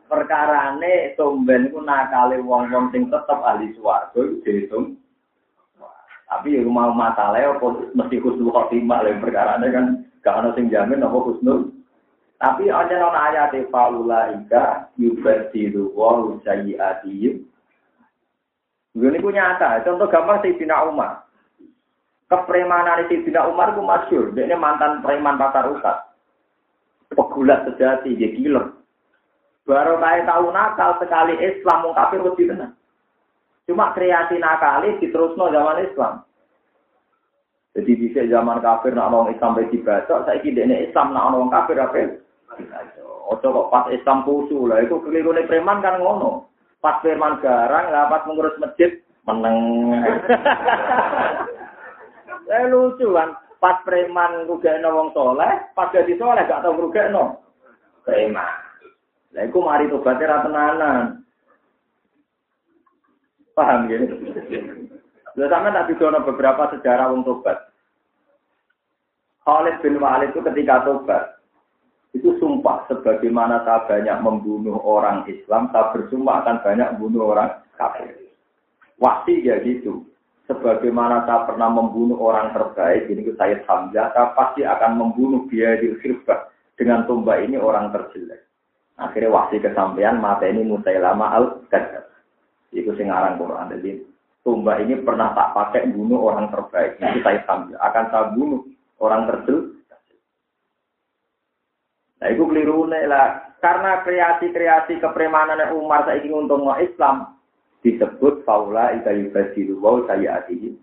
Perkarane tumben ku nakale wong-wong sing tetep ahli swarga iku dihitung. Tapi ya mau matale apa mesti husnul khotimah lha perkarane kan gak ono sing jamin apa husnul. Tapi aja ana ayat faula ika yubadiru wa sayyiatihim ini punya nyata. Contoh gambar Sayyidina Umar. Kepremanan Sayyidina Umar itu masyur. Dia ini mantan preman pasar usat. Pegulat sejati, dia killer. Baru kaya tahu nakal sekali Islam mau kafir lebih tenang. Cuma kreasi nakali diterusno zaman Islam. Jadi bisa zaman kafir nak orang Islam baik dibaca, saya kira ini Islam nak orang kafir apa? Ojo kok pas Islam kusu lah itu keliru preman kan ngono. Pas firman garang, lah pas mengurus masjid, meneng. Eh lucu kan, pas preman rugekno wong soleh, pas jadi soleh gak tau rugekno preman. Lah iku mari tobatnya ra tenanan. Paham ya? Lah sampe tak didono beberapa sejarah wong tobat. Khalid bin Walid itu ketika tobat, itu sumpah sebagaimana saya banyak membunuh orang Islam, saya bersumpah akan banyak membunuh orang kafir. Wasi ya gitu. Sebagaimana saya pernah membunuh orang terbaik, ini saya Hamzah, saya pasti akan membunuh dia di khirbah. Dengan tombak ini orang terjelek. Akhirnya wasi kesampaian mata ini Musailama al-Qadar. Itu sing aran Quran. Jadi tombak ini pernah tak pakai bunuh orang terbaik. Itu saya Hamzah. Akan saya bunuh orang terjelek Nah, itu keliru lah. Karena kreasi-kreasi kepremanan Umar saya ingin untuk mau Islam disebut faula ika yubadilu wa saya adihi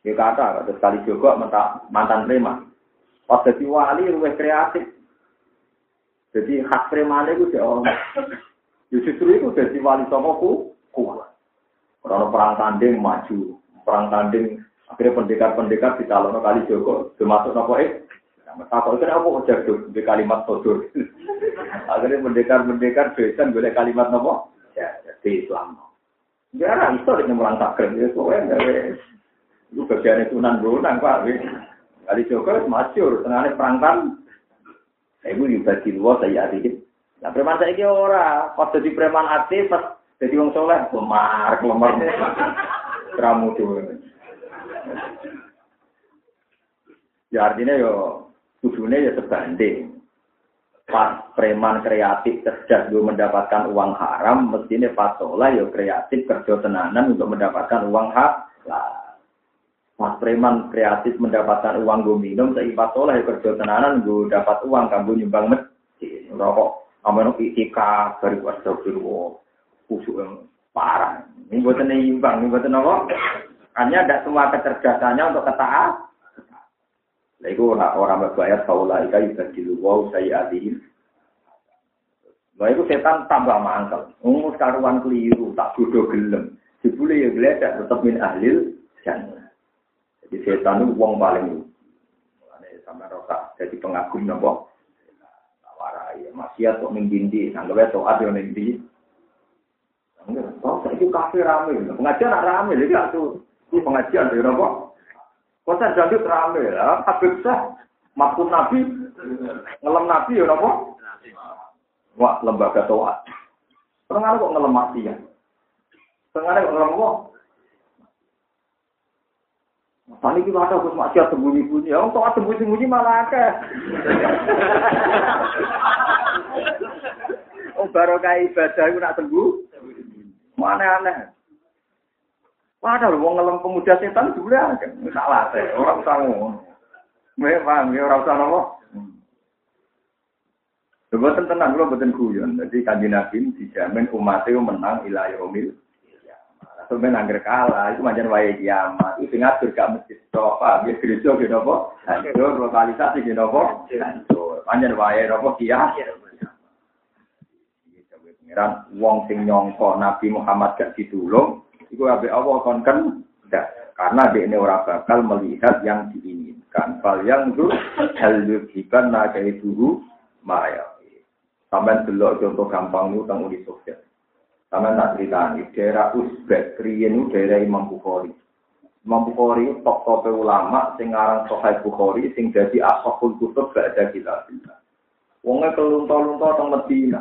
Ya kata, kata sekali juga mantan preman. Pas jadi wali luwih kreatif. Jadi hak preman itu dia orang. Ya justru itu jadi wali sama ku kuat. Orang perang tanding maju, perang tanding akhirnya pendekar-pendekar di calon kali Joko, termasuk nopo eh Takut itu apa jaduk di kalimat sodur. Akhirnya mendekar-mendekar besan boleh kalimat nopo. Ya, jadi Islam. Ya, itu di nyemurang takrim. Ya, soalnya itu bagian itu nan bonang pak. Kali Joko masyur, tengahnya perangkan. Ibu juga di luar saya adikit. Nah, preman saya ini ora, pas jadi preman aktif, pas jadi wong soleh, lemar, lemar. Keramu tuh. Ya artinya yo kudune ya sebanding. Pas preman kreatif cerdas gue mendapatkan uang haram, mestinya patola ya kreatif kerja tenanan untuk mendapatkan uang halal. Pas preman kreatif mendapatkan uang gue minum, saya patola ya kerja tenanan gue dapat uang kamu nyumbang masjid. Rokok, aman itika baru astagfirullah. Kusuk yang parah. Ini buatan imbang, ini buatan apa? Hanya ada semua kecerdasannya untuk ketaat. Lego ora ora mbaya taula iki kaya iki lu Lha iku setan tambah mangkel. Ungu karuan keliru, tak bodoh gelem. Jebule ya gledak tetep min ahlil jan. Jadi setan itu wong paling mulane sampe rasa jadi pengagum napa. Tawara ya maksiat kok ning dindi, sanggawe to ade ning dindi. Enggak, kok saiki kafe rame. Pengajian rame, lha iki aku pengajian dhewe napa? Kota jadi rame ya, Habib Syah, maksud Nabi, ngelem Nabi ya apa? Wah, lembaga toat. Tengah kok ngelem mati ya? Tengah kok ngelem kok? Tadi kita ada Gus maksiat sembunyi-bunyi, ya, toat sembunyi-sembunyi malah akeh. oh, barokah ibadah itu nak sembuh. Mana aneh. Padahal wong ngelem pemuda setan juga aja. Salah teh, orang. Kowe paham ya ora usah nopo. Boten tenang kula boten guyon. Dadi kanjeng Nabi dijamin umat menang ila yaumil. Sebenarnya angger kalah, itu macam wae kiamat. Itu ngatur gak masjid apa, biar gereja gitu apa, hancur, lokalisasi gitu apa, hancur. Panjang wae apa kiamat. Pengiran wong sing nyongko Nabi Muhammad gak ditulung, itu abe Allah kon kan, karena dia ini orang bakal melihat yang diinginkan. Fal yang itu hal yukiban nagai dulu maya. Sampai dulu contoh gampang itu tentang Uni Soviet. Sampai tak cerita ini, daerah Uzbek, Rian itu daerah Imam Bukhari. Imam Bukhari top-top ulama, sing aran Sohai Bukhari, sing jadi asokul kutub gak ada kita. Wongnya kelunta-lunta tentang Medina.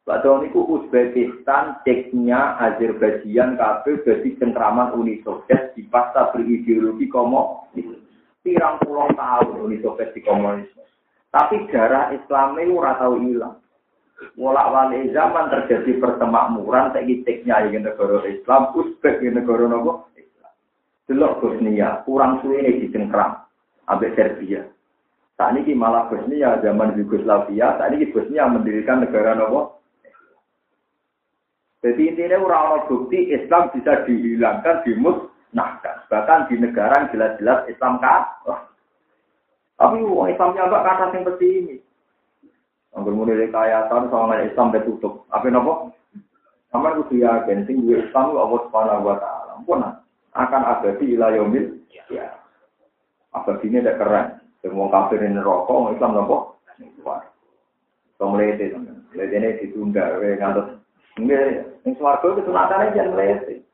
Padahal niku Uzbekistan, Ceknya, Azerbaijan, kabel jadi cengkraman Uni Soviet di pasca berideologi komunis. Pirang pulau tahun Uni Soviet di komunisme. Tapi darah Islam itu ora tau hilang. Mulak wali zaman terjadi pertemakmuran, saya ceknya di negara Islam, Uzbek di negara nopo Islam. Delok Bosnia, kurang suwe ini di cengkram, ambek Serbia. Saat ini malah Bosnia zaman Yugoslavia, saat ini Bosnia mendirikan negara nopo Jadi intinya orang bukti Islam bisa dihilangkan, dimusnahkan. Bahkan di negara yang jelas-jelas Islam kan. Tapi wong Islamnya mbak kata yang seperti ini. Anggur mulai rekayasa sama Islam tutup. Apa nopo? Sama itu yakin sing gue Islam Allah Subhanahu wa taala. Pun akan abadi ila yaumil ya. Abadi ini tidak keren. Semua kafir ini rokok, Islam nopo? Wah. Kemudian itu, ini ditunda, ngantuk Nggih, ning swarga itu sunatane jan mlete.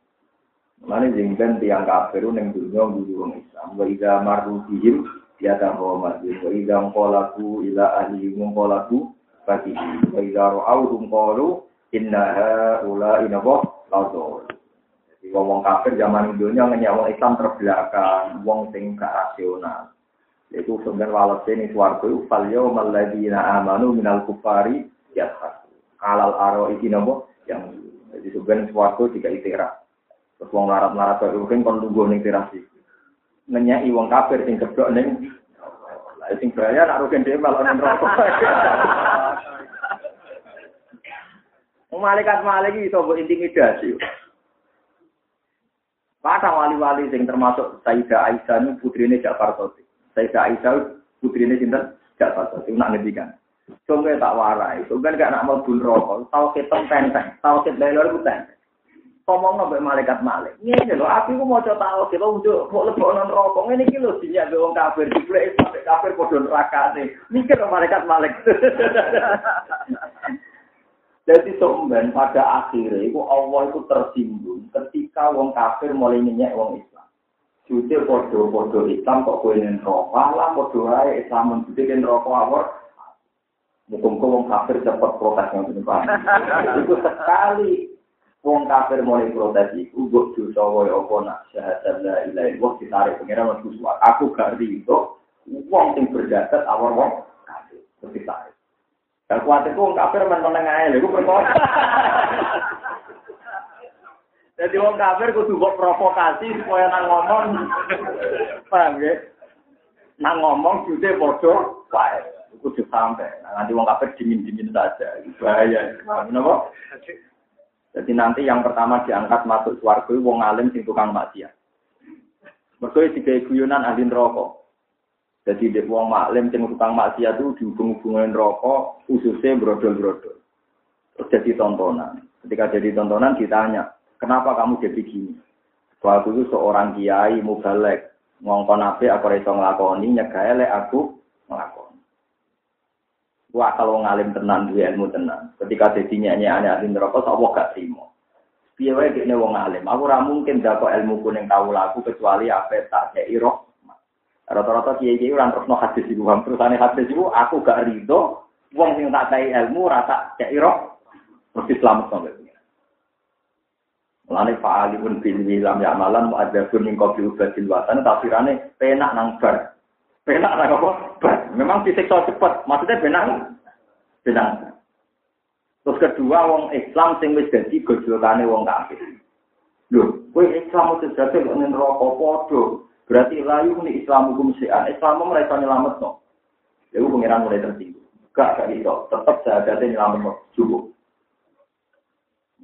Mane jengben tiang kafir ning dunya guru wong Islam. Wa idza marru bihim ya tahoma. Wa idza qalaku ila ahli qalaku bagi wa idza ra'awhum qalu inna haula inaba ladol. Jadi wong kafir zaman dunya ngenyek wong Islam terbelakang, wong sing gak rasional. Yaitu sebenarnya walase ini swarga fal yawmal ladzina amanu minal kufari yadhak alal aro iki nopo yang jadi sebenarnya suatu jika itera terus wong larat larat kan kon tunggu ning teras iki ngenyai wong kafir sing keblok ning lah sing bayar nak rugen dhewe malah nang rokok Malaikat malaikat itu buat intimidasi. Kata wali-wali sing termasuk Sayyidah Aisyah ini putrinya Ja'far Soti. Sayyidah Aisyah putrinya Sinten Ja'far Soti. Nak ngendikan. Sungguh tak warai, sungguh gak nak mau bun rokok, tau kita tenteng, tau kita lelor itu tenteng. Ngomong nabe malaikat malik, ini loh, aku mau coba tau kita untuk mau lebih non rokok, ini kilo sinyal doang kafir, dibeli sampai kafir kodon neraka nih, mikir malaikat malik. Jadi sumben pada akhirnya itu Allah itu tersinggung ketika wong kafir mulai minyak wong Islam. Jute podo-podo Islam kok kue rokok lah podo ae Islam menjadi rokok awal Muka-muka wong kafir cepat protes yang. Itu sekali wong kafir mulai protes itu, gue dosa woy opo nak syahadat la ilaha illallah ditarik pengiran mas kuswa. Aku gak itu wong sing berjasad awal wong kafir terus ditarik. Dan kuatir wong kafir meneng aja, gue. Jadi wong kafir kudu kok provokasi supaya nang ngomong, paham ya? Nang ngomong jute bodoh, baik. kudu sampai. Nah, nanti wong kafir dingin-dingin saja. Bahaya. Kenapa? Jadi nanti yang pertama diangkat masuk suarga wong alim sing tukang maksiat. Mergo tiga guyonan ahli rokok. Jadi dek wong maklim sing tukang maksiat itu dihubung-hubungin rokok, khususnya brodol-brodol. Terus jadi tontonan. Ketika jadi tontonan ditanya, kenapa kamu jadi gini? Waktu itu seorang kiai mubalek ngongkon ape aku iso nglakoni nyegae aku nglakoni. Wah kalau ngalim tenan dua ilmu tenan. Ketika jadi nyanyi ahli neraka, tak gak terima. Piye wae dekne wong alim. Aku ora mungkin dapat ilmu kuning tahu laku kecuali apa tak kei roh. Rata-rata kiai-kiai ora terus no hadis iku. Terusane hadis iku aku gak rido wong sing tak kei ilmu rata kei roh. Mesti selamat sampai Mulane fa'alipun bil wilam ya malan mu'adzabun min qabli ubadil watan tafsirane penak nang bar. Penak lah kok. Memang disiksa cepat. Maksudnya benang. Benang. Terus kedua, wong Islam sing wis dadi gojolane wong kafir. Lho, kowe Islam itu dadi kok ning neraka padha. Berarti layu ni Islam hukum sian. Islam mau mereka nyelamet no. Lalu pengiran mulai tersinggung. Gak, gak iso. Tetap saya ada nyelamet no. Cukup.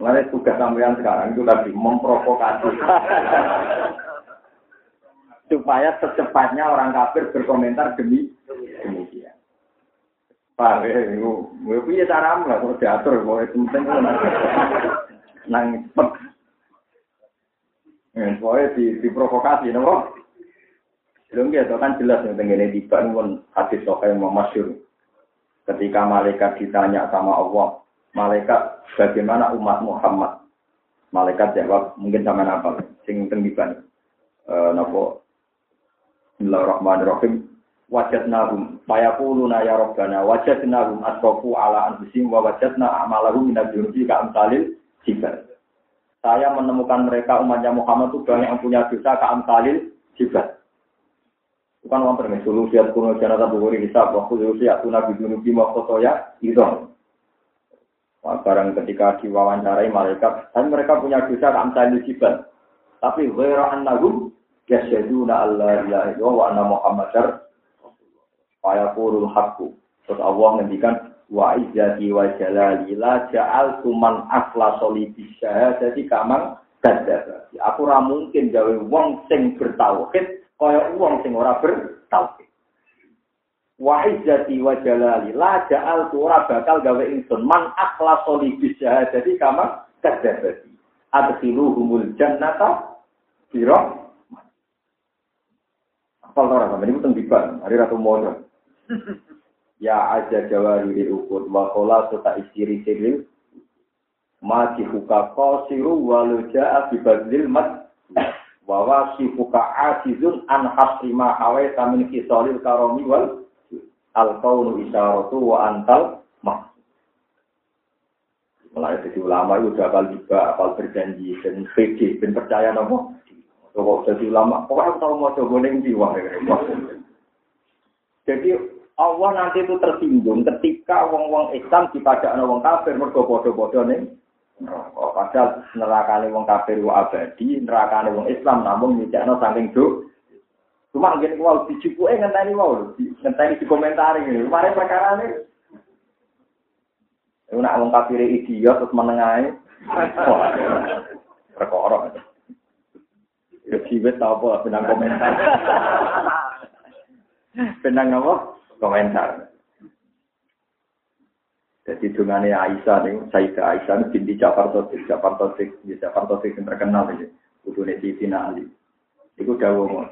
Mulai tugas sampean sekarang itu tadi memprovokasi. Supaya secepatnya orang kafir berkomentar demi demikian. Pak, gue punya cara lah, kalau diatur, gue penting nang cepet. Pokoknya di, diprovokasi, nopo. Belum gitu kan jelas yang tenggine tiba pun hadis sokai masyur. Ketika malaikat ditanya sama Allah, malaikat bagaimana umat Muhammad? Malaikat jawab mungkin sama apa? Sing tengiban. E, nopo Bismillahirrahmanirrahim. Wajadnahum fayaquluna ya rabbana wajadnahum asrafu ala anfusihim wa wajadna a'malahum minad dunubi ka'amsalil jibal. Saya menemukan mereka umatnya Muhammad itu banyak yang punya dosa ka'amsalil jibal. Bukan orang permen solusi atau kuno jana tabu gori hisab waktu solusi atau nabi dunubi foto ya itu. Barang ketika diwawancarai malaikat, dan mereka punya dosa kamsal jibal. Tapi ghera annahum yasyaduna alla ilaha illallah wa anna muhammadar fayaqulul haqqu. Terus Allah ngendikan wa izzati wa jalali la ja'al tuman afla solibi syahadati kamang kadzdzaba. Aku ora mungkin gawe wong sing bertauhid kaya wong sing ora bertauhid. Wa izzati wa jalali la ja'al ora bakal gawe ingsun man akhlaso li bisyahadati kama kadzabati. Adkhiluhumul jannata biro Apal ora sampe niku teng diban, hari ratu mono. Ya aja jawari di ukur wa qala sota isiri siril ma dihuka qasiru walu ja'a bi badlil mat Wawa sifuka asizun an hasrima hawai tamin kisolil karomi wal al kaunu isyaratu wa antal mak. Mulai jadi ulama itu udah apal juga, apal berjanji, dan fikih, dan percaya nopo. Kok jadi ulama, pokoknya aku tahu mau coba neng jiwa. Jadi Allah nanti itu tersinggung ketika wong-wong Islam dipadak wong kafir mergo bodoh-bodoh nih neraka. Padahal nerakane wong kafir wa abadi, nerakane wong Islam namun nyicakno saking do. Cuma ngene kuwi dicukuke ngenteni wae, ngenteni di komentar ini. Mare perkara ini. Iku nak wong kafir idiot terus menengahe. Perkara. Ya siwet tau apa benang komentar. benang apa? Komentar. Jadi dungane Aisyah nih, Sayyidah Aisyah binti Jafar Tosik, Jafar Tosik, Jafar Tosik yang terkenal ini, kudune Siti Ali. Iku dawuh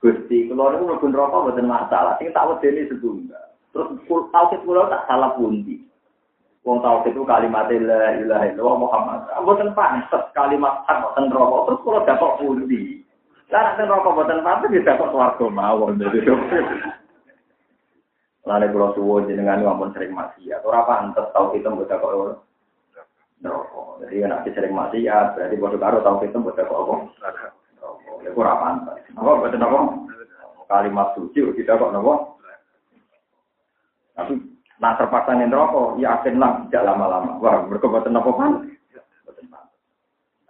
Gusti, kalau niku mlebu neraka mboten masalah, sing tak wedeni setunggal. Terus tauhid kula tak salah pundi. Wong tauhid itu kalimat la ilaha illallah Muhammad. Mboten pantes kalimat hak mboten neraka. Terus kula dapat pundi. Lah nek neraka mboten pantes ya dapat swarga mawon. Lalu kalau suwo jenengan ngomong sering maksiat, ora pantes tau kita buat kok ora. Neraka. Jadi kan sering maksiat, berarti bodoh karo tau kita buat kok apa? Neraka. Ya ora pantes. Apa boten apa? Kalimat suci kita kok nopo? Tapi nah terpaksa nih neraka, ya lah tidak lama-lama. Wah, mereka boten apa pan?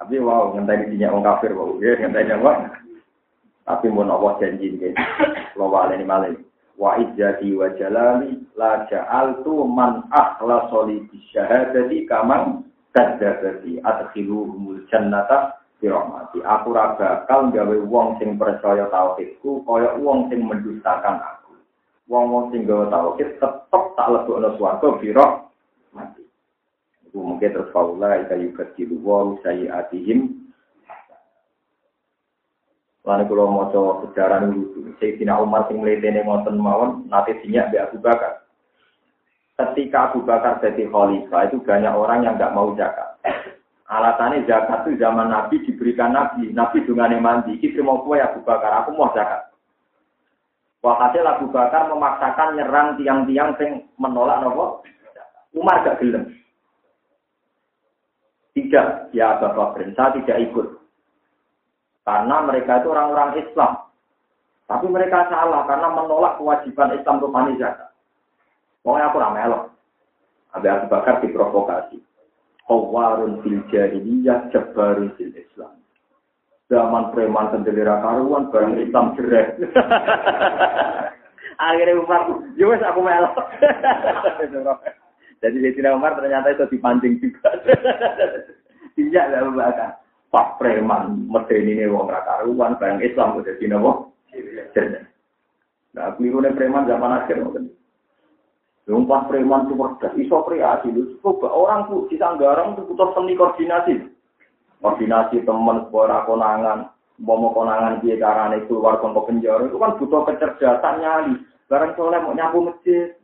Tapi wow, ngenteni dinya wong kafir, wow, ya ngenteni apa? Tapi mau Allah janji ini, lo wale ini malah wa izzati wa jalali la ja'altu man akhlasa li bisyahadati kaman kadzdzabati adkhiluhumul jannata bi rahmati aku ora bakal gawe wong sing percaya tauhidku kaya wong sing mendustakan aku wong-wong sing gawe tauhid tetep tak lebokno swarga bi rahmati iku mungkin terus faula ika yukadilu wa Lalu kalau mau coba sejarah lucu, Sayyidina Umar sing melihatnya ngoten mawon, nanti sinyak di Abu Bakar. Ketika Abu Bakar jadi khalifah, itu banyak orang yang nggak mau zakat. Alasannya zakat itu zaman Nabi diberikan Nabi, Nabi dengan mandi. Kita mau kue Abu Bakar, aku mau zakat. Walhasil Abu Bakar memaksakan nyerang tiang-tiang yang menolak nopo. Umar gak gelem. Tidak, ya Bapak Bakar, tidak ikut. Karena mereka itu orang-orang Islam. Tapi mereka salah karena menolak kewajiban Islam untuk zakat. Pokoknya aku ramelok. Abi Abu Bakar diprovokasi. Kawarun fil jahiliyah jabarun fil Islam. Zaman preman sendiri karuan barang Islam jerek. Akhirnya Umar, ya aku melok. Jadi Sayyidina Umar ternyata itu dipancing juga. Tidak lah bahkan. Pak preman, medeni ini wong rakaruan, barang Islam udah di nopo. Nah, keliru preman zaman akhir mungkin. Lumpah preman itu cerdas, iso kreasi. Coba orang tuh di Sanggarang itu butuh seni koordinasi. Koordinasi teman, sebuah konangan, mau konangan dia carane keluar ke penjara itu kan butuh kecerdasan nyali. Barang soleh mau nyapu masjid,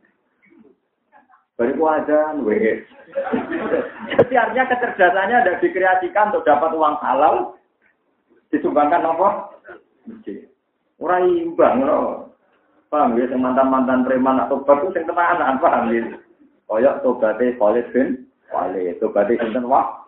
Bariku ada, weh. Jadi artinya kecerdasannya ada dikreasikan untuk dapat uang halal, disumbangkan apa? Orang imbang, no. Paham ya, mantan-mantan preman atau bagus yang tenanan, paham ya. Koyok tobatnya Khalid bin Walid, tobatnya sinten wah.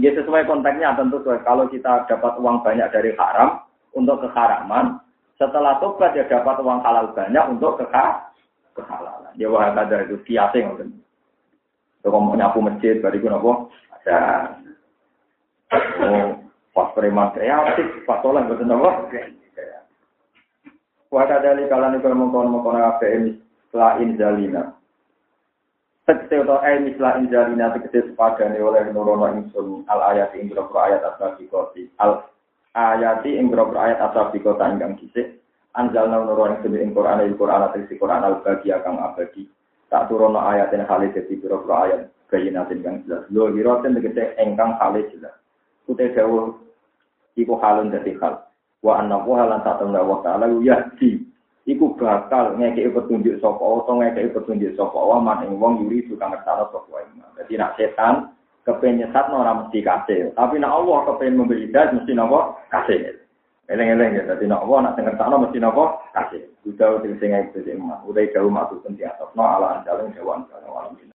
Ya sesuai konteksnya tentu sesuai. Kalau kita dapat uang banyak dari haram untuk keharaman, setelah tobat ya dapat uang halal banyak untuk keharaman kehalalan. Ya wah ada itu kiate ngoten. Kalau mau nyapu masjid, bariku nopo ada. Oh, pas preman kreatif, pas soleh betul nopo. Wah ada di kalan itu mengkon mengkon apa ini selain jalina. Tegese atau eh mislah injalina tegese sepadane oleh nurono insun al ayat ing ayat asal koti al ayati ing ayat asal kota ingkang kisih anjalna nurun sing ing Quran ing Quran si Quran al bagi kang abadi. Tak turono ayat yang kali jadi biro ayat bayinatin kang jelas. Lo hiroten tegese engkang kali jelas. Kute dawuh iku halun dadi hal. Wa anna wa halan tak temen wa ta'ala yahdi iku bakal ngekeki petunjuk sapa utawa ngekeki petunjuk sapa wa man ing wong yuri tukang ngertano sapa wae dadi nak setan kepengen nyesat ora mesti kasih tapi nak Allah kepengen memberi hidayah mesti napa? Kasih Eleng-eleng ya, tadi nak nak denger takno mesti nopo kasih. Udah udah sing itu sing mah, udah jauh masuk pun di atas, no ala anjaleng hewan kalau